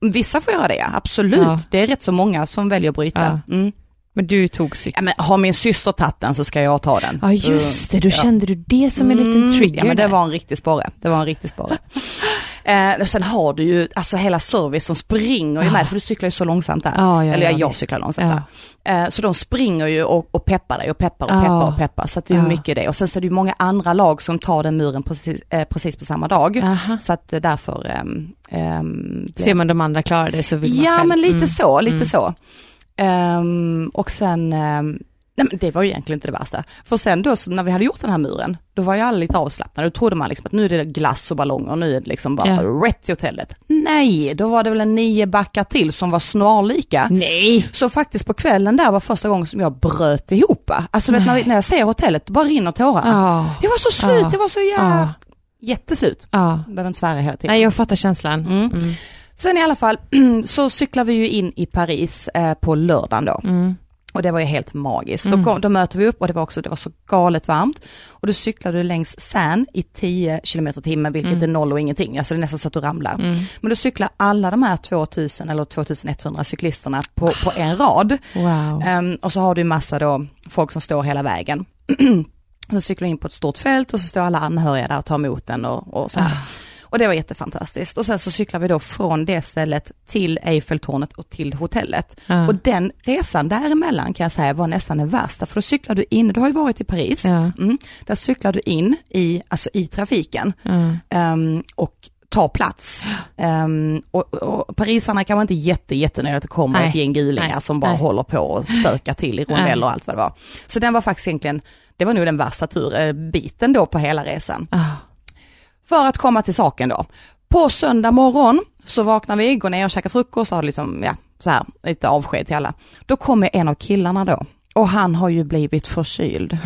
Vissa får göra det, ja. absolut. Ja. Det är rätt så många som väljer att bryta. Mm. Men du tog cykeln. Ja, men har min syster tagit den så ska jag ta den. Ja just det, då Ja. kände du det som en liten Mm, trigger. Ja men det var en riktig sporre. Det var en riktig sporre. *laughs* eh, och sen har du ju alltså hela service som springer ju med, för du cyklar ju så långsamt där. Ja, ja, Eller ja, jag visst. cyklar långsamt där. Eh, så de springer ju och, och peppar dig och peppar och Ja. peppar och peppar. Så att det är Ja. mycket det. Och sen så är det ju många andra lag som tar den muren precis, eh, precis på samma dag. Aha. Så att eh, därför ehm, ehm, Ser man de andra klara det så vill man Ja själv. men lite Mm. så, lite Mm. så. Ehm, och sen, ehm, nej men det var ju egentligen inte det värsta. För sen då när vi hade gjort den här muren, då var alla lite avslappnade. Då trodde man liksom att nu är det glass och ballonger, nu är det liksom bara Ja. rätt till hotellet. Nej, då var det väl en nio backar till som var snarlika. Nej! Så faktiskt på kvällen där var första gången som jag bröt ihop. Alltså vet, när, när jag ser hotellet, då bara rinner tårarna. Ja. Jag var så slut, Ja. jag var så jävla, Ja. jätteslut. Ja. Behöver inte svära hela tiden. Nej, jag fattar känslan. Mm. Mm. Sen i alla fall *clears throat* så cyklar vi ju in i Paris eh, på lördagen då. Mm. Och det var ju helt magiskt. Mm. Då, kom, då möter vi upp och det var också det var så galet varmt. Och då cyklade du längs Seine i 10 km timmen, vilket Mm. är noll och ingenting. Alltså det är nästan så att du ramlar. Mm. Men då cyklar alla de här 2000 eller 2100 cyklisterna på, på en rad. Wow. Ehm, och så har du massa då folk som står hela vägen. *clears throat* så cyklar du in på ett stort fält och så står alla anhöriga där och tar emot den och, och så här. Och det var jättefantastiskt. Och sen så cyklar vi då från det stället till Eiffeltornet och till hotellet. Ja. Och den resan däremellan kan jag säga var nästan den värsta, för då cyklar du in, du har ju varit i Paris, Ja. mm, där cyklar du in i, alltså i trafiken Ja. ehm, och tar plats. Ehm, och, och parisarna kan vara inte jätte, jättenöjda att det kommer Nej. ett gäng gulingar Nej. som bara Nej. håller på och stökar till i rondell och allt vad det var. Så den var faktiskt egentligen, det var nog den värsta tur, eh, biten då på hela resan. Ah. För att komma till saken då. På söndag morgon så vaknar vi, går ner och käkar frukost och har liksom, ja, så här, lite avsked till alla. Då kommer en av killarna då. Och han har ju blivit förkyld.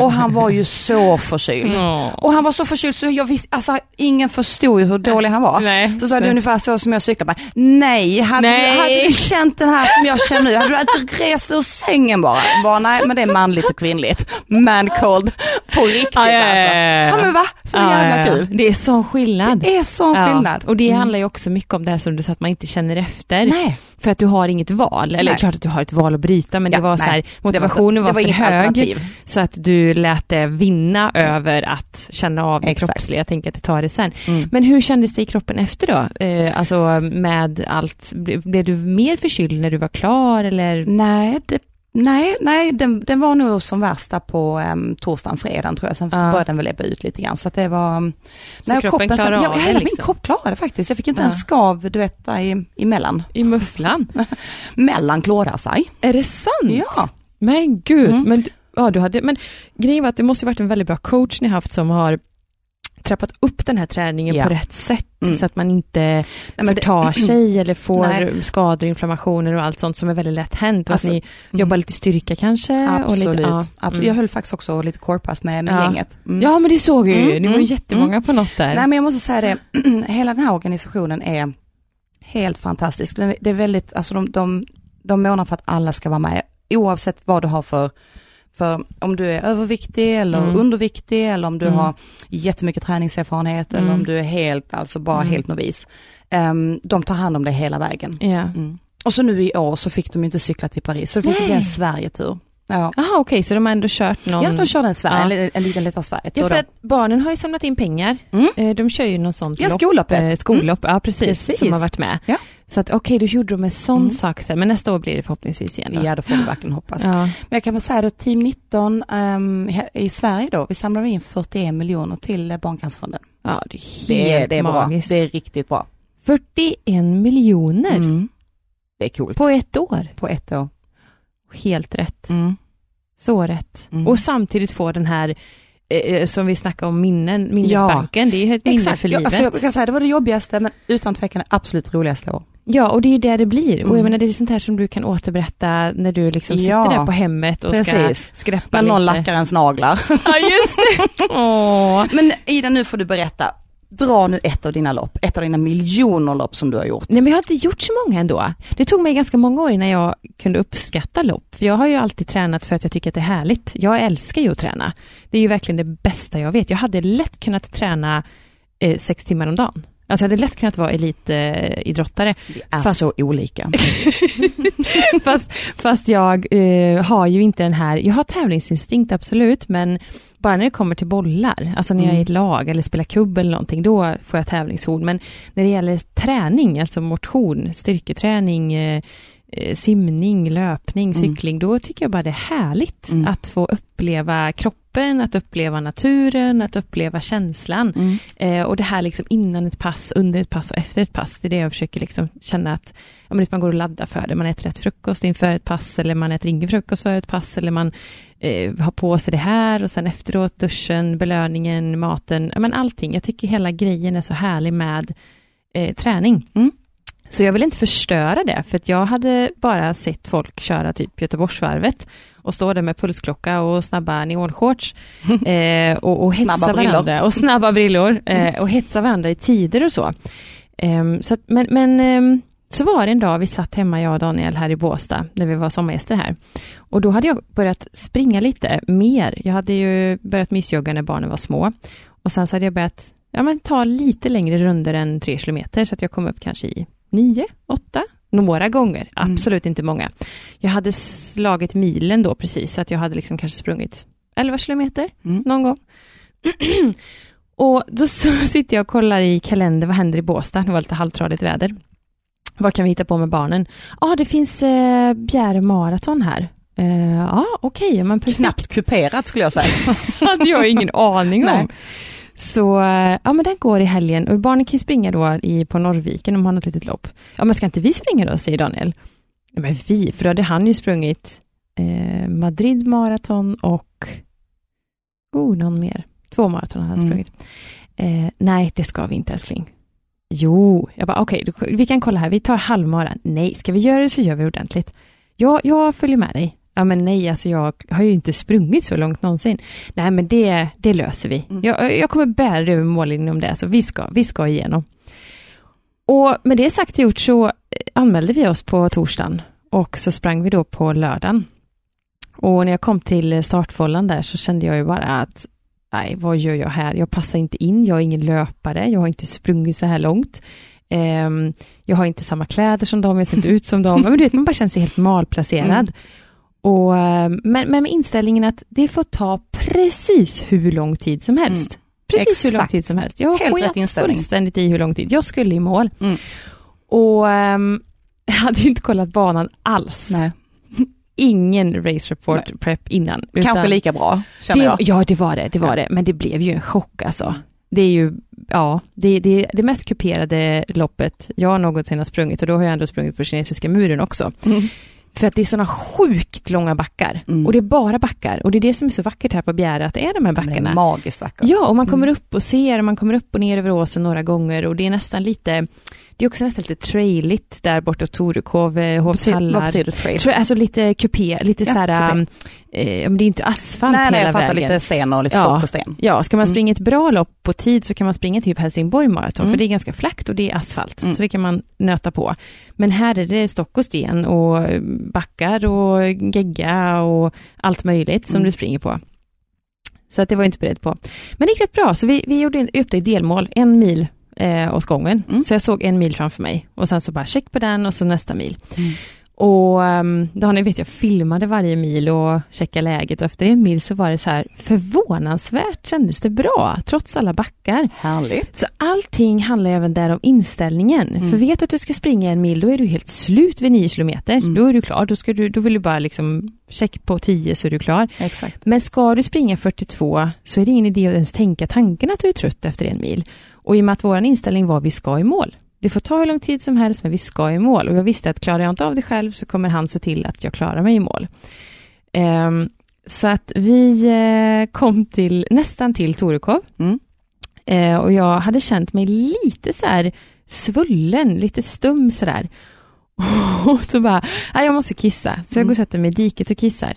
Och han var ju så förkyld. Åh. Och han var så förkyld så jag visste, alltså ingen förstod ju hur dålig han var. Nej. Så sa det ungefär så som jag cyklade. Nej, hade, Nej. Du, hade du känt den här som jag känner nu, hade du inte rest ur sängen bara? bara? Nej, men det är manligt och kvinnligt. Man cold på riktigt Ja, ja, ja, alltså. ja, men va? Så Ja, jävla kul. Det är sån skillnad. Det är sån skillnad. Och det Mm. handlar ju också mycket om det här som du sa, att man inte känner efter. Nej. För att du har inget val. Eller Nej. klart att du har ett val att bryta, men Ja, det var nej. så här, motivationen var, var för hög. alternativ. Så att du lät det vinna över att känna av det kroppsliga. Jag tänker att det tar det sen. Mm. Men hur kändes det i kroppen efter då? Eh, alltså med allt, ble- blev du mer förkyld när du var klar eller? Nej, det, nej, nej den, den var nog som värsta på um, torsdagen, fredagen tror jag. Sen Ja. började den väl ebba ut lite grann. Så att det var... um, Så kroppen klarar ja, av hela min liksom? kropp klarade faktiskt. Jag fick inte Ja. en skav, du vet, i, emellan. I mufflan? *laughs* Mellan klådar sig. Är det sant? Ja. Men gud, Mm. men, ja, du hade, men grejen var att det måste varit en väldigt bra coach ni haft som har trappat upp den här träningen Ja. på rätt sätt Mm. så att man inte Nej, men det- förtar *clears throat* sig eller får Nej. skador, inflammationer och allt sånt som är väldigt lätt hänt. Och Alltså, att ni mm. jobbar lite styrka kanske? Och Absolut. lite, ja. Absolut. Mm. Jag höll faktiskt också lite korpass med, med Ja. gänget. Mm. ja, men det såg jag ju. Mm, Ni var mm, jättemånga på något där. Nej men jag måste säga det, *clears throat* hela den här organisationen är helt fantastisk. Det är- Det är väldigt, alltså de, de, de månar för att alla ska vara med, oavsett vad du har för, För om du är överviktig eller Mm. underviktig eller om du Mm. har jättemycket träningserfarenhet eller Mm. om du är helt, alltså bara Mm. helt novis. ehm, de tar hand om dig hela vägen. Ja. Mm. Och så nu i år så fick de inte cykla till Paris, så det fick bli en Sverigetur. Ja. Jaha, okej, så de har ändå kört någon... ja, de körde en, Sverige, Ja. en, en liten lättare Sverigetur Ja, för att barnen har ju samlat in pengar. Mm. Eh, De kör ju något sånt Ja, lopp. skolloppet. eh, Skollopp, ja precis, Precis. Som har varit med. Ja. Så att okej, då gjorde de en sån Mm. sak sen. Men nästa år blir det förhoppningsvis igen då. Ja, då får vi verkligen hoppas. Ja. Men jag kan bara säga då, Team 19 ehm, he- i Sverige då, vi samlade in 41 miljoner till eh, Barncancerfonden. ja, det är helt Det, är- det är bra, magiskt. det är riktigt bra. 41 miljoner Mm. Det är coolt. på ett år. På ett år. Helt rätt. Mm. Så rätt. Mm. Och samtidigt få den här, eh, som vi snackade om, minnen, minnesbanken. Det är ju ett minne Exakt, för ja, livet. alltså jag kan säga det var det jobbigaste men utan tvekan det absolut roligaste år. Ja, och det är ju det det blir. Och jag Mm. menar, det är sånt här som du kan återberätta när du liksom sitter Ja, där på hemmet och precis. ska skräppa När någon lite. lackar ens naglar. *laughs* Ja, just det. *laughs* Men Ida, nu får du berätta. Dra nu ett av dina lopp, ett av dina miljoner lopp som du har gjort. Nej, men jag har inte gjort så många ändå. Det tog mig ganska många år innan jag kunde uppskatta lopp. Jag har ju alltid tränat för att jag tycker att det är härligt. Jag älskar ju att träna. Det är ju verkligen det bästa jag vet. Jag hade lätt kunnat träna eh, sex timmar om dagen. Alltså jag hade lätt kunnat vara elitidrottare. Vi är Fast- så olika. *laughs* fast, fast jag eh, har ju inte den här, jag har tävlingsinstinkt absolut, men bara när det kommer till bollar, alltså när jag är i ett lag eller spelar kubb eller någonting, då får jag tävlingshorn. Men när det gäller träning, alltså motion, styrketräning, eh, eh, simning, löpning, Mm. cykling, då tycker jag bara det är härligt Mm. att få uppleva kroppen, att uppleva naturen, att uppleva känslan. Mm. Eh, och det här liksom innan ett pass, under ett pass och efter ett pass, det är det jag försöker liksom känna att ja, men man går och laddar för det. Man äter rätt frukost inför ett pass eller man äter ingen frukost för ett pass eller man eh, har på sig det här och sen efteråt duschen, belöningen, maten, ja, men allting. Jag tycker hela grejen är så härlig med eh, träning. Mm. Så jag vill inte förstöra det, för jag hade bara sett folk köra typ Göteborgsvarvet och stå där med pulsklocka och snabba neonshorts *laughs* eh, och, och hetsa Snabba brillor. varandra. Och snabba brillor *laughs* eh, och hetsa varandra i tider och så. Ehm, så att, men men ehm, så var det en dag vi satt hemma, jag och Daniel, här i Båstad, när vi var sommargäster här. Och då hade jag börjat springa lite mer. Jag hade ju börjat mysjogga när barnen var små. Och sen så hade jag börjat ja, men ta lite längre runder än tre kilometer, så att jag kom upp kanske i nio, åtta, några gånger, Mm. absolut inte många. Jag hade slagit milen då precis, så att jag hade liksom kanske sprungit 11 kilometer Mm. någon gång. *clears throat* och då så *laughs* sitter jag och kollar i kalender, vad händer i Båstad? Det var lite halvtradigt väder. Vad kan vi hitta på med barnen? Ja, ah, det finns eh, Bjäre maraton här. Eh, Ja, okej, men perfekt. Knappt kuperat skulle jag säga. *laughs* hade jag ingen aning Nej. Så, eh, ja men den går i helgen och barnen kan ju springa då i, på Norrviken om de har något litet lopp. Ja men ska inte vi springa då, säger Daniel. Ja, men vi, för då hade han ju sprungit eh, Madrid maraton och, oh, någon mer. Två maraton hade han Mm. sprungit. Eh, nej, det ska vi inte älskling. Jo, jag bara okej, då- vi kan kolla här, vi tar halvmara. Nej, ska vi göra det så gör vi ordentligt. Ja, jag följer med dig. Ja men nej, alltså jag har ju inte sprungit så långt någonsin. Nej men det, det löser vi. Mm. Jag, jag kommer bära det över mållinjen om det, så vi ska, vi ska igenom. Och med det sagt och gjort så eh, anmälde vi oss på torsdagen och så sprang vi då på lördagen. Och när jag kom till startfållan där så kände jag ju bara att nej, vad gör jag här? Jag passar inte in, jag är ingen löpare, jag har inte sprungit så här långt. Ehm, jag har inte samma kläder som dem, jag ser inte ut som dem. Men du vet, man bara känner sig helt malplacerad. Mm. Och, ehm, men, men med inställningen att det får ta precis hur lång tid som helst. Precis hur lång Exakt. tid som helst. Jag Helt sket rätt inställning. fullständigt i hur lång tid. Jag skulle i mål. Mm. Och ehm, *laughs* jag hade ju inte kollat banan alls. Nej. Ingen race report Nej. prep innan. Kanske lika bra, känner det, jag. Ja, det var det, det var Ja. det. Men det blev ju en chock alltså. Det är ju, ja, det, det det mest kuperade loppet jag någonsin har sprungit och då har jag ändå sprungit på kinesiska muren också. Mm. För att det är sådana sjukt långa backar. Mm. Och det är bara backar. Och det är det som är så vackert här på Bjäre, att det är de här Men Det är backarna. magiskt vackert. Ja, och man kommer Mm. upp och ser, och man kommer upp och ner över åsen några gånger och det är nästan lite, det är också nästan lite trailigt där bortåt Torekov, eh, Hovshallar. Vad betyder trail? Tra- Alltså lite kupé, lite Ja, så här, kupé. eh, det är inte asfalt Nej, nej, hela jag fattar vägen. lite sten och lite Ja. stock och sten. Ja, ska man Mm. springa ett bra lopp på tid så kan man springa typ Helsingborg maraton, Mm. för det är ganska flackt och det är asfalt, Mm. så det kan man nöta på. Men här är det stock och sten och backar och gegga och allt möjligt som Mm. du springer på. Så att det var jag inte beredd på. Men det gick rätt bra, så vi, vi gjorde upp det i delmål, en mil eh, åt gången. Mm. Så jag såg en mil framför mig och sen så bara check på den och så nästa mil. Mm. Och um, då har ni vet jag filmade varje mil och checkade läget och efter en mil så var det så här förvånansvärt kändes det bra trots alla backar. Härligt. Så allting handlar även där om inställningen. Mm. För vet du att du ska springa en mil, då är du helt slut vid 9 kilometer. Mm. Då är du klar, då, ska du, då vill du bara liksom check på 10 så är du klar. Exakt. Men ska du springa 42 så är det ingen idé att ens tänka tanken att du är trött efter en mil. Och i och med att vår inställning var vi ska i mål. Det får ta hur lång tid som helst men vi ska i mål. Och jag visste att klarar jag inte av det själv så kommer han se till att jag klarar mig i mål. Ehm, så att vi eh, kom till nästan till Torekov. Mm. Eh, och jag hade känt mig lite så här svullen, lite stum sådär. *laughs* Och så bara, "Nej, jag måste kissa. Så jag Mm. går och sätter mig i diket och kissar.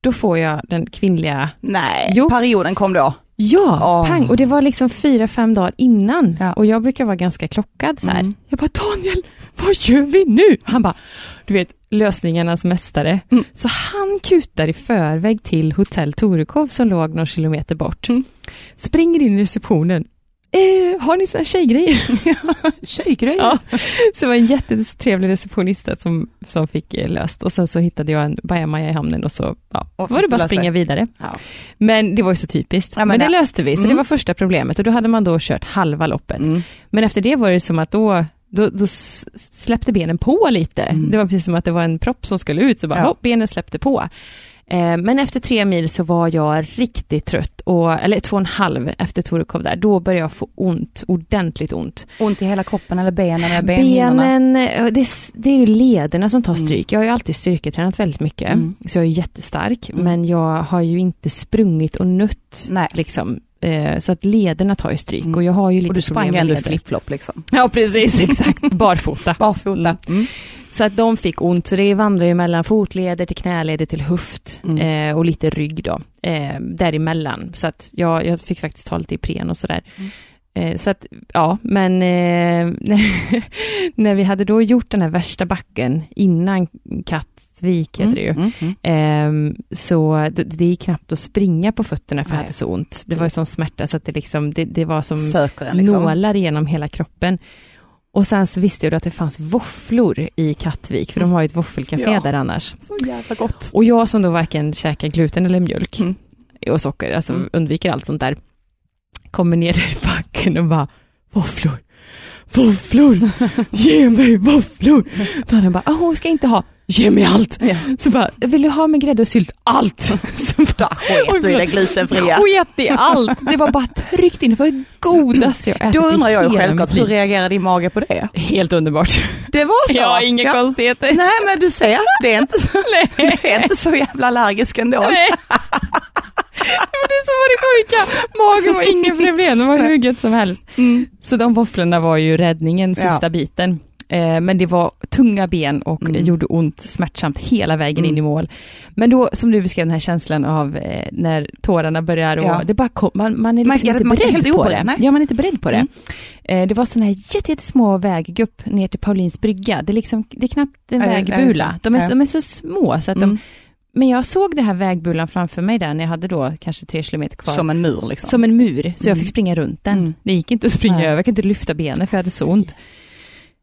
Då får jag den kvinnliga, Nej, Jo. perioden kom då. Ja, Åh. pang. Och det var liksom fyra, fem dagar innan. Ja. Och jag brukar vara ganska klockad så. Mm. Jag bara, Daniel, vad gör vi nu? Han bara, du vet, lösningarnas mästare. Mm. Så han kutar i förväg till hotell Torekov som låg några kilometer bort. Mm. Springer in i receptionen. Eh, har ni såna tjejgrejer? *laughs* Tjejgrej. Ja, så det var en jättetrevlig receptionista som, som fick eh, löst och sen så hittade jag en bajamaja i hamnen och så ja, Och var det bara att springa vidare. Ja. Men det var ju så typiskt. Ja, men men, det det- löste vi, så Mm. det var första problemet och då hade man då kört halva loppet. Mm. Men efter det var det som att då, då, då släppte benen på lite. Mm. Det var precis som att det var en propp som skulle ut, så bara Ja. hopp, benen släppte på. Eh, men efter tre mil så var jag riktigt trött, och, eller två och en halv efter Torekov där, då började jag få ont, ordentligt ont. Ont i hela kroppen eller benen eller? Benen, eh, det, är- det är ju lederna som tar Mm. stryk. Jag har ju alltid styrketränat väldigt mycket, Mm. så jag är jättestark, Mm. men jag har ju inte sprungit och nött, Nej. liksom. Eh, så att lederna tar ju stryk Mm. och jag har ju lite Och du problem sprang med ändå leder. flipflop liksom? Ja, precis, *laughs* exakt. Barfota. Barfota. Mm. Så att de fick ont, så det vandrar ju mellan fotleder till knäleder till höft Mm. eh, och lite rygg då, eh, däremellan. Så att jag, jag fick faktiskt ta lite Ipren och sådär. Mm. Eh, så att, ja, men eh, *laughs* när vi hade då gjort den här värsta backen innan Kattvik heter det ju, Mm. Mm. Ehm, så det, det gick knappt att springa på fötterna för jag Nej. hade så ont. Det var ju sån smärta så att det liksom, det, det var som Söker en liksom. nålar genom hela kroppen. Och sen så visste jag att det fanns våfflor i Kattvik, för de har ju ett våffelcafé Ja. där annars. Så jävla gott. Och jag som då varken käkar gluten eller mjölk Mm. och socker, alltså Mm. undviker allt sånt där, kommer ner i backen och bara, våfflor, våfflor, ge mig våfflor. Då han bara, ah, hon ska inte ha, ge mig allt. Ja. Så bara, vill du ha med grädde och sylt? Allt! *laughs* Så bara, Sket du i det glutenfria? Sket i allt! Det var bara tryckt in, det var det godaste jag ätit Då undrar jag ju självklart, hur liv. reagerar din mage på det? Helt underbart. Det var så? *laughs* Ja, inga Ja. konstigheter. Nej men du ser, det är inte, *laughs* du är inte så jävla allergisk ändå. Nej. Men det är så var det sjuka. Magen var inget problem, det var hur gött som helst. Mm. Så de våfflorna var ju räddningen, sista Ja. biten. Eh, men det var tunga ben och Mm. gjorde ont smärtsamt hela vägen Mm. in i mål. Men då, som du beskrev den här känslan av eh, när tårarna börjar och Ja. det bara kom, man, man är liksom inte man är beredd på oberedd, det. nej. Ja, man är inte beredd på det. Mm. Eh, det var sådana här jätte- jättesmå väggupp ner till Paulins brygga. Det är, liksom, det är knappt en just vägbula. det. De är, Ja. de är så små så att de Mm. men jag såg det här vägbulan framför mig där när jag hade då kanske tre kilometer kvar. Som en mur liksom. Som en mur, så jag Mm. fick springa runt den. Mm. Det gick inte att springa Nej. över, jag kunde inte lyfta benen för jag hade så ont.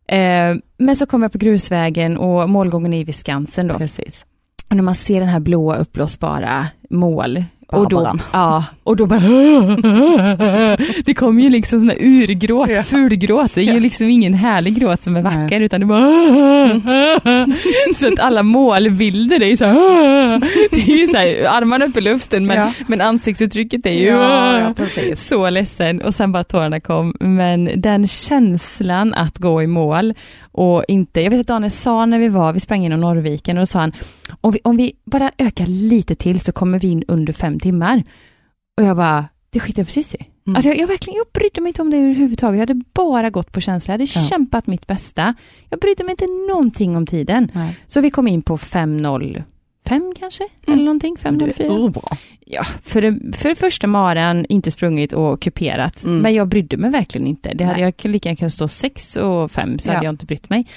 Eh, men så kom jag på grusvägen och målgången är vid Skansen då. Precis. Och när man ser den här blåa uppblåsbara mål. Och då, ja, och då bara *laughs* Det kommer ju liksom sån här urgråt, Ja. fulgråt. Det är ju liksom ingen härlig gråt som är vacker utan det bara *laughs* Så att alla målbilder är ju så här, *laughs* Det är ju så här, armarna upp i luften men, Ja. men ansiktsuttrycket är ju Ja, så ledsen och sen bara tårarna kom. Men den känslan att gå i mål och inte, jag vet att Daniel sa när vi var, vi sprang genom Norrviken och då sa han, om vi, om vi bara ökar lite till så kommer vi in under fem timmar. Och jag bara, det skiter jag precis i. Mm. Alltså jag, jag verkligen, jag brydde mig inte om det överhuvudtaget. Jag hade bara gått på känsla. Jag hade Ja. kämpat mitt bästa. Jag brydde mig inte någonting om tiden. Nej. Så vi kom in på 5.05 kanske? Mm. Eller någonting, Men du är 5.04. urbra. Ja, för det, för det första maran, inte sprungit och kuperat. Mm. Men jag brydde mig verkligen inte. Det hade, Nej. jag lika gärna kunnat stå 6 och 5 så Ja. hade jag inte brytt mig.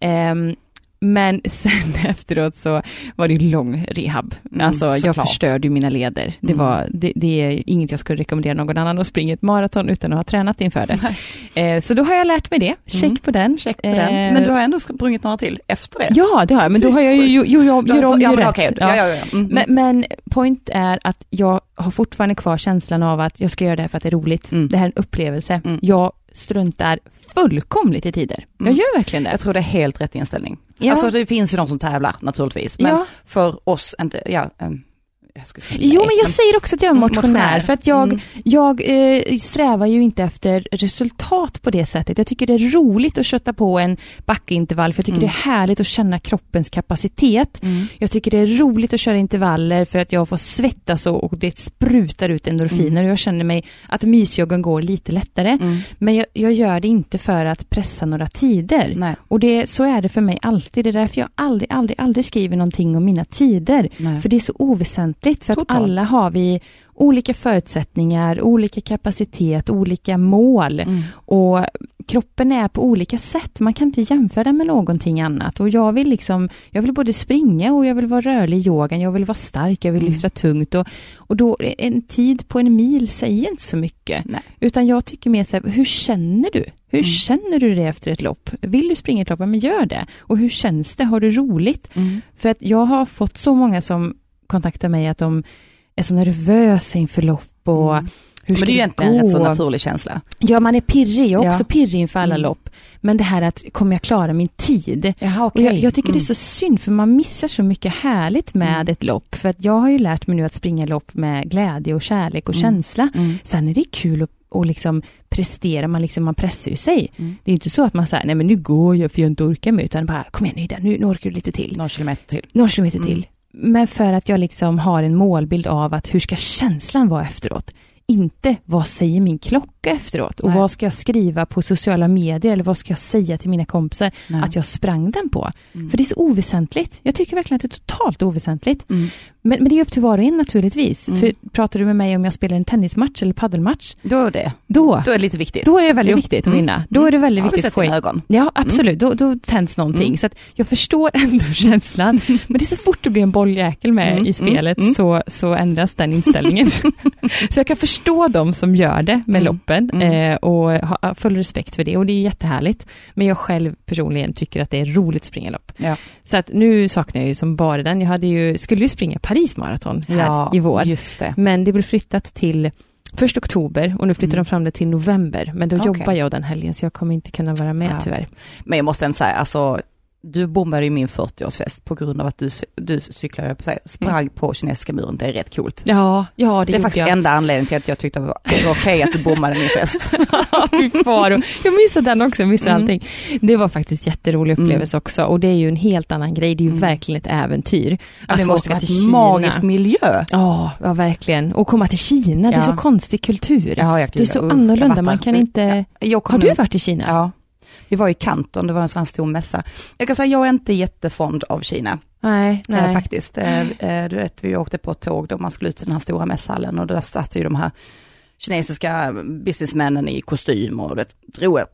Ehm, men *laughs* sen efteråt så var det ju lång rehab. Mm, alltså jag såklart. förstörde ju mina leder. Det, Mm. var, det, det är inget jag skulle rekommendera någon annan att springa ett maraton utan att ha tränat inför det. Eh, så då har jag lärt mig det. Check Mm. på den. Check på den. Eh, Men du har ändå sprungit några till efter det? Ja, det har jag, men då har jag ju jo, har- gör om, ja, gör men rätt. okej. Ja. Ja, ja, ja. Mm, Men, men point är att jag har fortfarande kvar känslan av att jag ska göra det här för att det är roligt. Mm. Det här är en upplevelse. Mm. Jag struntar fullkomligt i tider. Jag Mm. gör verkligen det. Jag tror det är helt rätt inställning. Ja. Alltså det finns ju de som tävlar naturligtvis, men Ja. för oss inte, ja, Jo, men jag säger också att jag är motionär, Motionär. för att jag, Mm. jag eh, strävar ju inte efter resultat på det sättet. Jag tycker det är roligt att kötta på en backintervall, för jag tycker Mm. det är härligt att känna kroppens kapacitet. Mm. Jag tycker det är roligt att köra intervaller för att jag får svettas och, och det sprutar ut endorfiner Mm. och jag känner mig att mysjoggen går lite lättare. Mm. Men jag, jag gör det inte för att pressa några tider. Nej, Och det, så är det för mig alltid. Det är därför jag aldrig, aldrig, aldrig skriver någonting om mina tider. nej. För det är så oväsentligt. För att Totalt. alla har vi olika förutsättningar, olika kapacitet, olika mål. Mm. Och kroppen är på olika sätt. Man kan inte jämföra den med någonting annat. Och jag vill liksom, jag vill både springa och jag vill vara rörlig i yogan. Jag vill vara stark, jag vill Mm. lyfta tungt. Och, och då, en tid på en mil säger inte så mycket. Nej. Utan jag tycker mer så här, hur känner du? Hur Mm. känner du det efter ett lopp? Vill du springa ett lopp? Ja, men gör det. Och hur känns det? Har du roligt? Mm. För att jag har fått så många som kontaktar mig att de är så nervösa inför lopp och Mm. hur Men det är ju egentligen en rätt så naturlig känsla. Ja, man är pirrig. Jag är Ja. också pirrig inför alla Mm. lopp. Men det här att, kommer jag klara min tid? Jaha, Och jag, jag tycker det är så synd, för man missar så mycket härligt med Mm. ett lopp. För att jag har ju lärt mig nu att springa lopp med glädje och kärlek och Mm. känsla. Mm. Sen är det kul att och liksom prestera, man, liksom, man pressar ju sig. Mm. Det är inte så att man säger, nej men nu går jag för jag inte orkar mer, utan bara, kom igen Ida, nu, nu orkar du lite till. Några kilometer till. Några kilometer Mm. till. Men för att jag liksom har en målbild av att hur ska känslan vara efteråt? Inte vad säger min klocka efteråt? Och Nej. vad ska jag skriva på sociala medier? Eller vad ska jag säga till mina kompisar Nej. att jag sprang den på? Mm. För det är så oväsentligt. Jag tycker verkligen att det är totalt oväsentligt. Mm. Men, men det är upp till var och en naturligtvis. Mm. För pratar du med mig om jag spelar en tennismatch eller paddelmatch, Då är det, då, då är det lite viktigt. då är det väldigt Jo. viktigt att Mm. vinna. Då är det väldigt Har vi viktigt att få in ögon? Ja, absolut. Då, då tänds någonting. Mm. Så jag förstår *laughs* ändå känslan. Men det är så fort det blir en bolljäkel med Mm, i spelet mm, mm. Så, så ändras den inställningen. *laughs* så jag kan förstå de som gör det med Mm, loppen mm. eh, och ha full respekt för det och det är jättehärligt. Men jag själv personligen tycker att det är roligt att springa lopp. Ja. Så att nu saknar jag ju som bara den. Jag hade ju, skulle ju springa Paris Marathon här ja, i vår. det. Men det blev flyttat till först oktober och nu flyttar Mm. de fram det till november. Men då Okej. jobbar jag den helgen så jag kommer inte kunna vara med Ja. tyvärr. Men jag måste ändå säga, alltså, du bombade ju min 40-årsfest på grund av att du, du cyklade på sig, sprang på kinesiska muren. Det är rätt coolt. Ja, ja det, Det, är faktiskt jag. enda anledningen till att jag tyckte var, det var okej att du bommade min fest. *laughs* Faro. Jag missade den också, jag missade Mm. allting. Det var faktiskt jätterolig upplevelse också och det är ju en helt annan grej. Det är ju Mm. verkligen ett äventyr. Ja, att det måste vara en magisk miljö. Ja, ja, verkligen. Och komma till Kina, det är Ja. så konstig kultur. Ja, jag, det är så annorlunda, man kan inte... Har du varit i Kina? Ja. Vi var i Kanton, det var en sån här stor mässa. Jag kan säga, jag är inte jättefond av Kina. Nej, Nej. nej. faktiskt. Eh, eh, du vet, vi åkte på ett tåg då man skulle ut till den här stora mässhallen och där satt ju de här kinesiska businessmännen i kostym och det drog ett,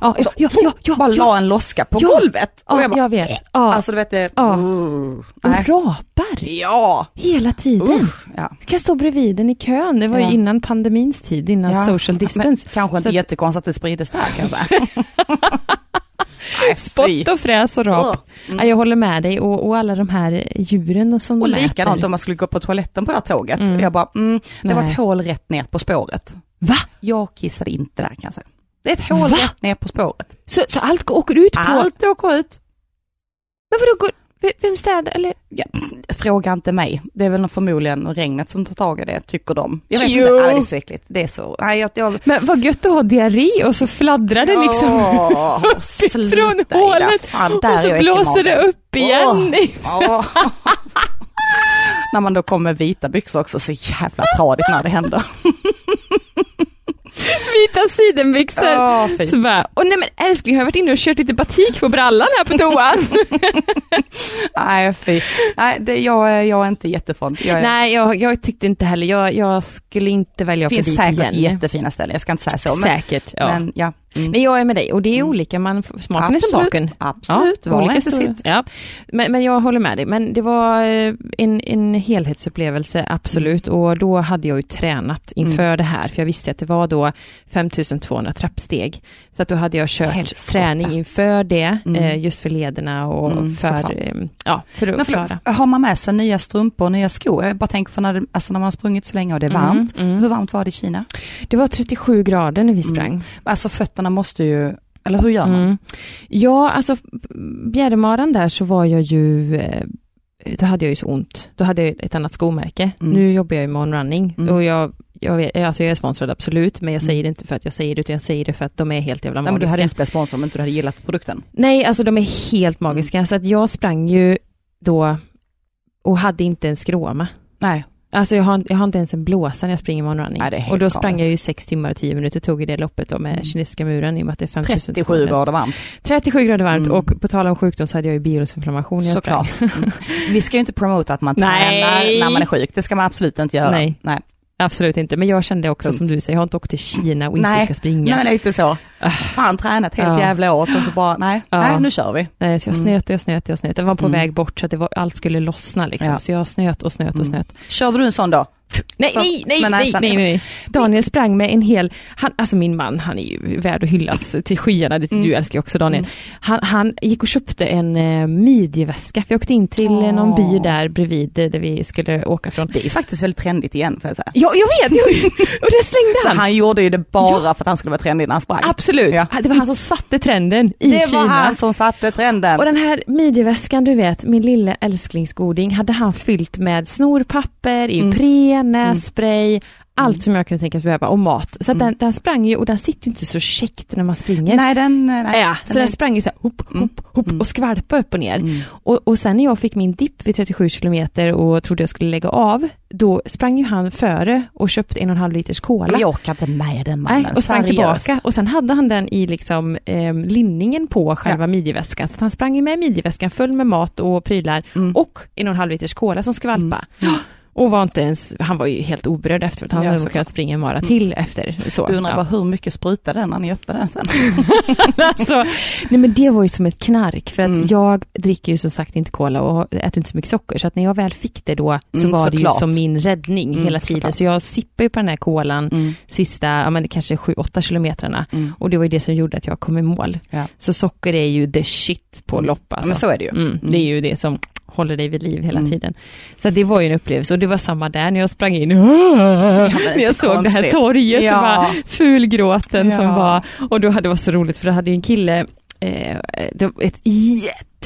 Ja, ja, ja, ja, ja, bara ja, la en loska på Ja. golvet. Och ja, jag bara, jag vet. Ja, alltså du vet det, Ja. uh, och rapar Ja, hela tiden. usch, ja. Du kan stå bredvid den i kön. Det var Ja. ju innan pandemins tid, innan Ja, social distance. Men, kanske inte Så jättekonstigt att det sprids där kan jag säga. *laughs* *laughs* Nej. *laughs* Spott och fräs och rap. Ja, jag håller med dig och, och alla de här djuren och som Och likadant äter. om man skulle gå på toaletten på det här tåget. Mm. Jag bara, mm, det var Nej. ett hål rätt ner på spåret. Va? Jag kissade inte där kan jag säga. Det är ett hål Va? rätt ner på spåret. Så, så allt går- åker ut på... Allt åker ut. Men vadå, går, vem städar? Eller? Ja, fråga inte mig. Det är väl förmodligen regnet som tar tag i det, tycker de. Jag vet Jo. inte, nej, det är så äckligt. Det är så, nej jag... jag Men vad gött att ha diarré och så fladdrar det liksom Åh, *laughs* uppifrån hålet. Fan, och så blåser det upp igen. Åh. *laughs* när man då kommer med vita byxor också, så jävla tradigt när det händer. *laughs* *laughs* vita sidenbyxor. Fy. Så bara, åh nej men älskling har jag varit inne och kört lite batik på brallan här på toan? *laughs* Nej, fy. Nej, det, jag, är- jag är inte jättefond. Jag är, nej jag, jag tyckte inte heller, jag, jag skulle inte välja att det åka finns dit säkert igen. jättefina ställen, jag ska inte säga så. Men, Säkert, ja. men ja. Mm. Nej jag är med dig och det är Mm. olika, man, smaken är som baken. Absolut, var till stora- sitt. Ja. Men, men jag håller med dig, men det var eh, en, en helhetsupplevelse, absolut. Och då hade jag ju tränat inför Mm. det här, för jag visste att det var då 5200 trappsteg. Så att då hade jag kört Helskotta. träning inför det, Mm. eh, just för lederna och Mm, för, eh, ja, för att Men klara. förlåt, har man med sig nya strumpor och nya skor? Jag bara tänker för när, det, alltså när man har sprungit så länge och det är Mm, varmt. mm. Hur varmt var det i Kina? Det var 37 grader när vi sprang. Alltså fötterna måste ju, eller hur gör man? Mm. Ja, alltså Bjärremaran där så var jag ju, eh, då hade jag ju så ont. Då hade jag ett annat skomärke. Mm. Nu jobbar jag ju med On Running Mm. och jag, jag, vet, alltså jag är sponsrad absolut, men jag Mm. säger det inte för att jag säger det, utan jag säger det för att de är helt jävla Nej, men du magiska. hade inte blivit sponsor om inte du hade gillat produkten. Nej, alltså de är helt magiska, så att jag sprang ju då och hade inte en skråma. Nej. Alltså jag har, jag har inte ens en blåsa när jag springer med On Running. Nej, det är helt och då sprang galet. jag ju sex timmar och tio minuter, tog i det loppet då med Mm. kinesiska muren i och med att det är 5200. 37 grader varmt. 37 grader varmt Mm. och på tal om sjukdom så hade jag ju sprang. Såklart. Mm. Vi ska ju inte promota att man *laughs* Nej. tränar när man är sjuk. Det ska man absolut inte göra. Nej. Nej. Absolut inte, men jag kände också Punkt. som du säger, jag har inte åkt till Kina och inte Nej. ska springa. Nej, men lite så. Fan, tränat helt Ja. jävla år, sen så bara, nej, Ja. nej, nu kör vi. Nej, så jag Mm. snöt och jag snöt och jag snöt. Jag var på Mm. väg bort så att det var, allt skulle lossna liksom. Ja. Så jag snöt och snöt och Mm. snöt. Körde du en sån då? Nej, Så- nej, nej, nej, nej, nej. Daniel sprang med en hel, han, alltså min man, han är ju värd att hyllas till skyarna, det Mm. du älskar ju också Daniel. Mm. Han, han gick och köpte en eh, midjeväska. Vi åkte in till eh, någon by där bredvid eh, där vi skulle åka från. Det är faktiskt väldigt trendigt igen, får jag säga. Ja, jag vet, jag, *laughs* och det slängde Så han. han gjorde ju det bara för att han skulle vara trendig när han sprang. Absolut, Ja. det var han som satte trenden i det Kina. var han som satte trenden. Och den här midjeväskan, du vet, min lilla älsklingsgoding, hade han fyllt med snorpapper, Mm. Nässpray, allt som jag kunde tänkas behöva och mat. Så Mm. den, den sprang ju och den sitter ju inte så käckt när man springer. Nej, den... Nej, ja, så den den sprang ju så här, hopp, Mm. hopp, hopp Mm. och skvalpa upp och ner. Mm. Och, och sen när jag fick min dipp vid 37 kilometer och trodde jag skulle lägga av, då sprang ju han före och köpte en och en halv liters cola. Jag orkar inte med den mannen, Nej, och sprang seriöst. tillbaka och sen hade han den i liksom eh, linningen på själva midjeväskan. Så han sprang ju med midjeväskan full med mat och prylar Mm. och en och en halv liters cola som skvalpa. Mm. Och var inte ens, han var ju helt oberörd efteråt. Han Ja, hade kunnat springa en mara till efter. Så. Du undrar ja. bara hur mycket sprutade den när ni öppnade den sen? *laughs* alltså, nej men det var ju som ett knark för att Mm. jag dricker ju som sagt inte cola och äter inte så mycket socker så att när jag väl fick det då så Mm, var det såklart. ju som min räddning Mm, hela tiden. såklart. Så jag sippade ju på den här kolan Mm. sista, ja men kanske sju, åtta kilometrarna Mm. och det var ju det som gjorde att jag kom i mål. Ja. Så socker är ju the shit på Mm. lopp alltså. men så är det ju. Mm, det är ju det som håller dig vid liv hela Mm. tiden. Så det var ju en upplevelse och det var samma där när jag sprang in. *laughs* när jag såg det här konstigt. torget, Ja. var fulgråten som Ja. var, och då hade det var så roligt för då hade en kille Eh, ett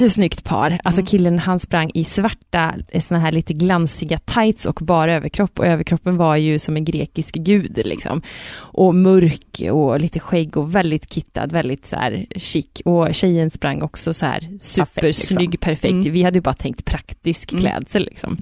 jättesnyggt par. Alltså Mm. killen han sprang i svarta, såna här lite glansiga tights och bara överkropp och överkroppen var ju som en grekisk gud liksom. Och mörk och lite skägg och väldigt kittad, väldigt så här chic. Och tjejen sprang också så här supersnygg, perfekt. Mm. Vi hade ju bara tänkt praktisk Mm. klädsel liksom.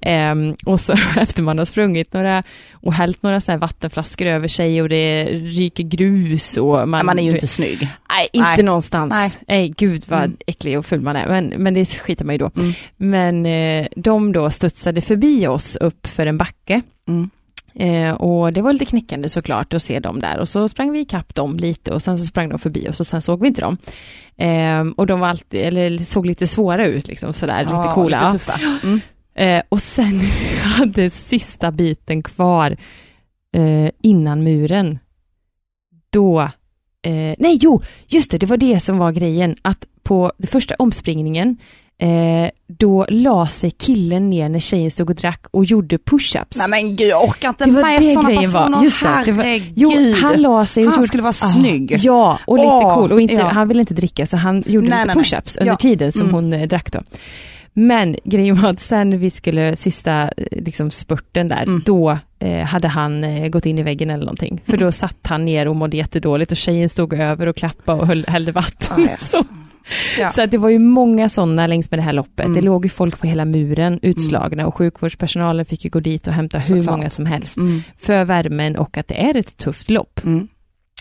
Ehm, och så *laughs* efter man har sprungit några och hällt några så här vattenflaskor över sig och det ryker grus och man... Man, man är ju inte snygg. Nej, inte Nej. någonstans. Nej. Nej. gud vad Mm. äcklig och ful man är. Men, men det skiter man ju då. Mm. Men eh, de då studsade förbi oss upp för en backe. Mm. Eh, och det var lite knäckande såklart att se dem där. Och så sprang vi ikapp dem lite och sen så sprang de förbi oss och sen såg vi inte dem. Eh, och de var alltid, eller såg lite svåra ut liksom sådär, lite Ja, coola. Lite. Mm. Eh, och sen *laughs* hade sista biten kvar eh, innan muren. Då, eh, nej jo, just det, det var det som var grejen, att på den första omspringningen eh, då la sig killen ner när tjejen stod och drack och gjorde push-ups. Nej men gud, jag orkar inte Det var med sådana grejen var. personer. Just det, det var- Herregud. Jo, han la sig och Han gjorde... skulle vara Ah, snygg. Ja, och lite Åh, cool. Och inte, ja. han ville inte dricka så han gjorde Nej, lite push-ups under Ja. tiden som Mm. hon eh, drack då. Men grejen var att sen vi skulle, sista eh, liksom spurten där, Mm. då eh, hade han eh, gått in i väggen eller någonting. För då satt han ner och mådde jättedåligt och tjejen stod över och klappade och höll, hällde vatten. Ah, yes. så, Ja. så det var ju många sådana längs med det här loppet. Mm. Det låg ju folk på hela muren utslagna och sjukvårdspersonalen fick ju gå dit och hämta hur Såklart. många som helst. Mm. För värmen och att det är ett tufft lopp.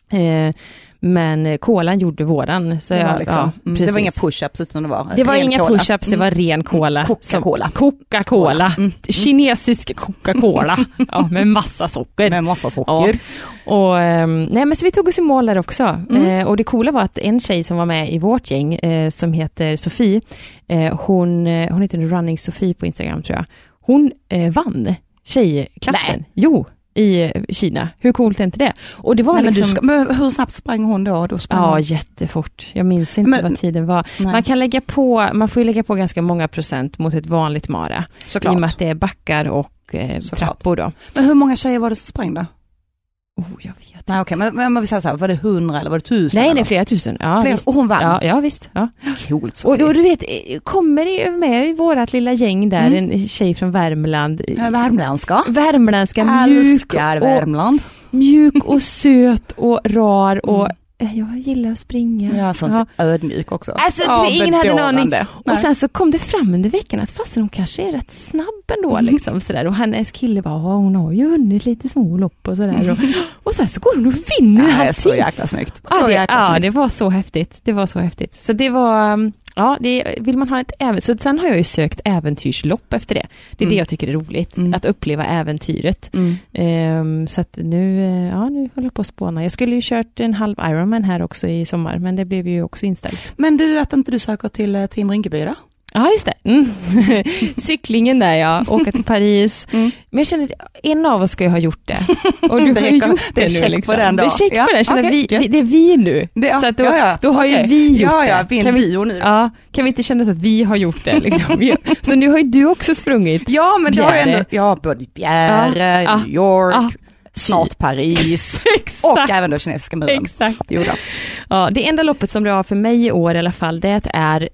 Mm. Eh, men kolan gjorde våran. Så Det var, jag, liksom, ja, mm, det var inga push-ups utan det var Det var ren inga push-ups, det var ren cola. Coca-Cola. Som- Coca-Cola. Mm. Kinesisk Coca-Cola. *laughs* ja, med massa socker. Med massa socker. Och, ehm, nej men så vi tog oss i mål där också. Mm. Eh, och det coola var att en tjej som var med i vårt gäng, eh, som heter Sofie, eh, hon, eh, hon heter Running Sofie på Instagram tror jag. Hon eh, vann tjejklassen. Nej. Jo, i Kina. Hur coolt är inte det? Och det var Nej, men, liksom... du ska, men hur snabbt sprang hon då? då sprang Ja, hon. jättefort. Jag minns inte Men- vad tiden var. Nej, Man kan lägga på, man får ju lägga på ganska många procent mot ett vanligt mara. I såklart. och med att det är backar och eh, trappor då. Men hur många tjejer var det som sprang då? Oh, jag vet. Nej okej, men, men om vi säger så här, var det hundra eller var det tusen? Nej, eller? nej, flera tusen. Ja, Fler, visst. och hon vann? Ja, ja, visst. Ja. Coolt Och, och du vet, eh, kommer det med i vårat lilla gäng där, Mm. en tjej från Värmland. Ja, Värmländska. Värmländska, mjuk Älskar och, Värmland. mjuk och söt och rar och eh, jag gillar att springa. Ja, sånt Ja. ödmjuk också. Alltså, ja, ingen hade en aning. Och sen så kom det fram under veckan att fasen hon kanske är rätt snabb ändå Mm. liksom sådär. Och hennes kille bara, "Ja, hon har ju vunnit lite små lopp och sådär. Och, och sen så går hon och vinner Nej, allting. så jäkla snyggt. Så Ja, det, jäkla ja snyggt. det var så häftigt. Det var så häftigt. Så det var, um, ja, det, vill man ha ett äventyr, så sen har jag ju sökt äventyrslopp efter det. Det är Mm. det jag tycker är roligt, Mm. att uppleva äventyret. Mm. Ehm, så att nu, eh, ja nu håller jag på att spåna. Jag skulle ju kört en halv Ironman här också i sommar, men det blev ju också inställt. Men du, att inte du söker till eh, Team Rinkeby då? Ja, just det. Mm. *laughs* Cyklingen där ja, åka till Paris. Mm. Men jag känner, en av oss ska ju ha gjort det. Och du *laughs* Det har ju gjort Det det, nu. liksom. Det är check Ja, på den. Okej, vi, vi, det är vi nu. Det, så då, ja, ja. då har ju Okej. vi gjort ja, det. Ja, är Kan vi, nu. ja, kan vi inte känna så att vi har gjort det? Liksom? *laughs* Så nu har ju du också sprungit. Ja, men det har jag Bjäre. ändå, ja, både Bjäre, Ja. New York, Ja. snart Paris och även då kinesiska muren. Exakt. Jo då. Ja, det enda loppet som du har för mig i år i alla fall, det är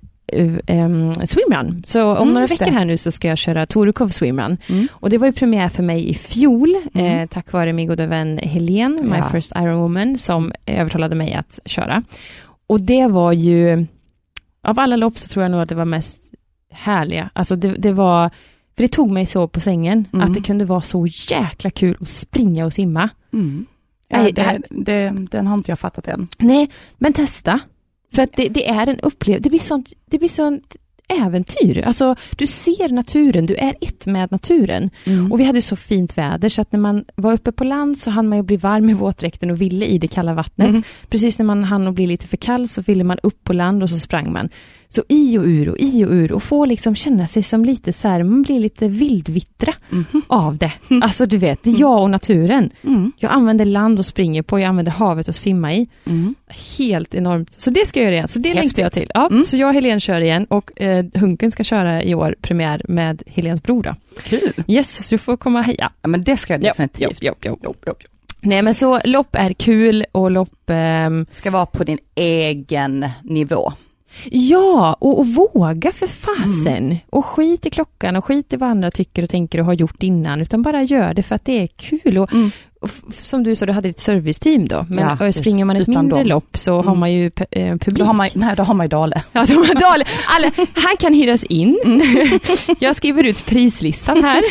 um, swimrun. Så om Mm, några veckor det. här nu så ska jag köra Torekov swimrun. Mm. Och det var ju premiär för mig i fjol, Mm. eh, tack vare min goda vän Helene, my Ja. first Iron Woman, som övertalade mig att köra. Och det var ju, av alla lopp så tror jag nog att det var mest härliga. Alltså det, det var, för det tog mig så på sängen, Mm. att det kunde vara så jäkla kul att springa och simma. Mm. Ja, det det, den har inte jag fattat än. Nej, men testa. För att det, det är en upplevelse, det blir sånt, det blir sånt äventyr. Alltså, du ser naturen, du är ett med naturen. Mm. Och vi hade så fint väder så att när man var uppe på land så hann man ju bli varm i våtdräkten och ville i det kalla vattnet. Mm. Precis när man hann att bli lite för kall så ville man upp på land och så sprang man. Så i och ur och i och ur och få liksom känna sig som lite så här, man blir lite vildvittra Mhm. av det. Alltså du vet, är jag och naturen. Mm. Jag använder land och springer på, jag använder havet att simma i. Mm. Helt enormt. Så det ska jag göra igen. Så det Häftigt. längtar jag till. Ja, Mm. Så jag och Helene kör igen och eh, Hunken ska köra i år premiär med Helens bror då. Kul. Yes, så du får komma och heja. Ja, men det ska jag Ja, definitivt. ja. Jo, jo, jo. Nej men så lopp är kul och lopp, ehm, Ska vara på din egen nivå. Ja och, och våga för fasen. Och skit i klockan och skit i vad andra tycker och tänker och har gjort innan, utan bara gör det för att det är kul. Och, Mm. Som du sa, du hade ett serviceteam då, men Ja, och springer man ett mindre dem. lopp så har Mm. man ju pu- eh, publik. Då har man, nej, då har man ju Dale. *laughs* Ja, de har dålig. Alla, han kan hyras in. *laughs* Jag skriver ut prislistan här.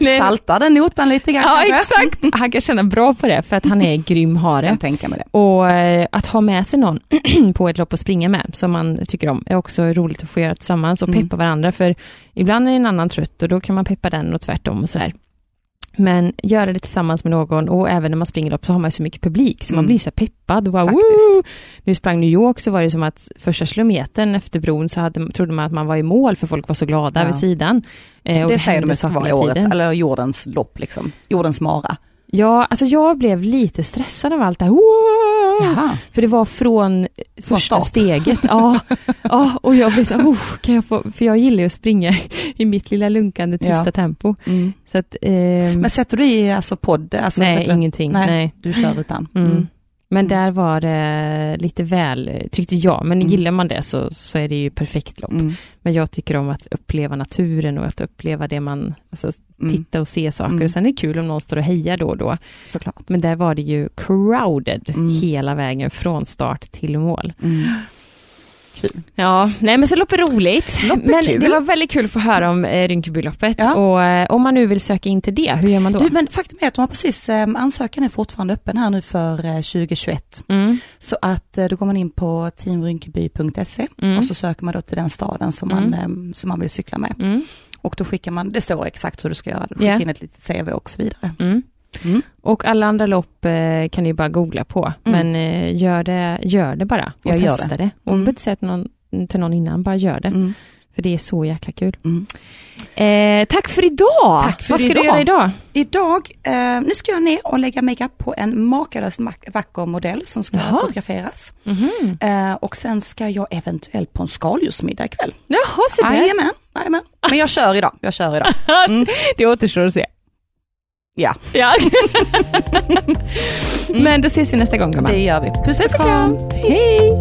*laughs* Nej, Saltar den notan lite grann ja, kanske? exakt. Han kan känna bra på det för att han är grym Jag hare. kan tänka mig det. Och eh, att ha med sig någon *clears throat* på ett lopp att springa med som man tycker om är också roligt att få göra tillsammans och Mm. peppa varandra för ibland är en annan trött och då kan man peppa den och tvärtom och sådär. Men göra det tillsammans med någon och även när man springer lopp så har man så mycket publik så man Mm. blir så peppad. Bara, Faktiskt. Nu sprang New York så var det som att första kilometern efter bron så hade, trodde man att man var i mål för folk var så glada Ja. vid sidan. Eh, och Det säger de ska vara årets, eller jordens lopp liksom. Jordens mara. Ja, alltså jag blev lite stressad av allt det här. Wow! Jaha. För det var från första steget. Ja, *laughs* ja, och jag blev så oh, kan jag få, för jag gillar ju att springa i mitt lilla lunkande tysta Ja. tempo. Mm. Så att, ehm, Men sätter du i alltså podd? Alltså, nej, ingenting. Nej, Nej. du kör utan. Mm. Mm. Men Mm. där var det lite väl, tyckte jag, men Mm. gillar man det så, så är det ju perfekt lopp. Mm. Men jag tycker om att uppleva naturen och att uppleva det man, alltså Mm. titta och se saker. Mm. Och sen är det kul om någon står och hejar då och då. Såklart. Men där var det ju crowded Mm. hela vägen från start till mål. Mm. Kul. Ja, nej men så lopp är roligt. Lopp är men kul. det var väldigt kul att få höra om eh, Rinkebyloppet Ja. och eh, om man nu vill söka in till det, hur gör man då? Du, men faktum är att de har precis, eh, ansökan är fortfarande öppen här nu för eh, 2021. Mm, Så att eh, då går man in på teamrynkeby.se Mm. och så söker man då till den staden som man, eh, som man vill cykla med. mm, Och då skickar man, det står exakt hur du ska göra, du skickar Ja. in ett litet CV och så vidare. mm. Mm. Och alla andra lopp eh, kan ni bara googla på, Mm. men eh, gör, det, gör det bara och Jag testa det. det. Och Mm. inte säga till någon, till någon innan, bara gör det. Mm. För det är så jäkla kul. Mm. Eh, tack för idag! Tack för Vad ska idag. du göra idag? Idag, eh, nu ska jag ner och lägga makeup på en makalöst mak- vacker modell som ska Jaha. fotograferas. Mhm. Eh, och sen ska jag eventuellt på en skaldjursmiddag ikväll. Jaha, se där. Jajamän, jajamän. Men jag kör idag, jag kör idag. *laughs* Mm. Det återstår att se. Ja, Ja. *laughs* Men då ses vi nästa gång gumman. det gör vi. Puss och kram. Hej!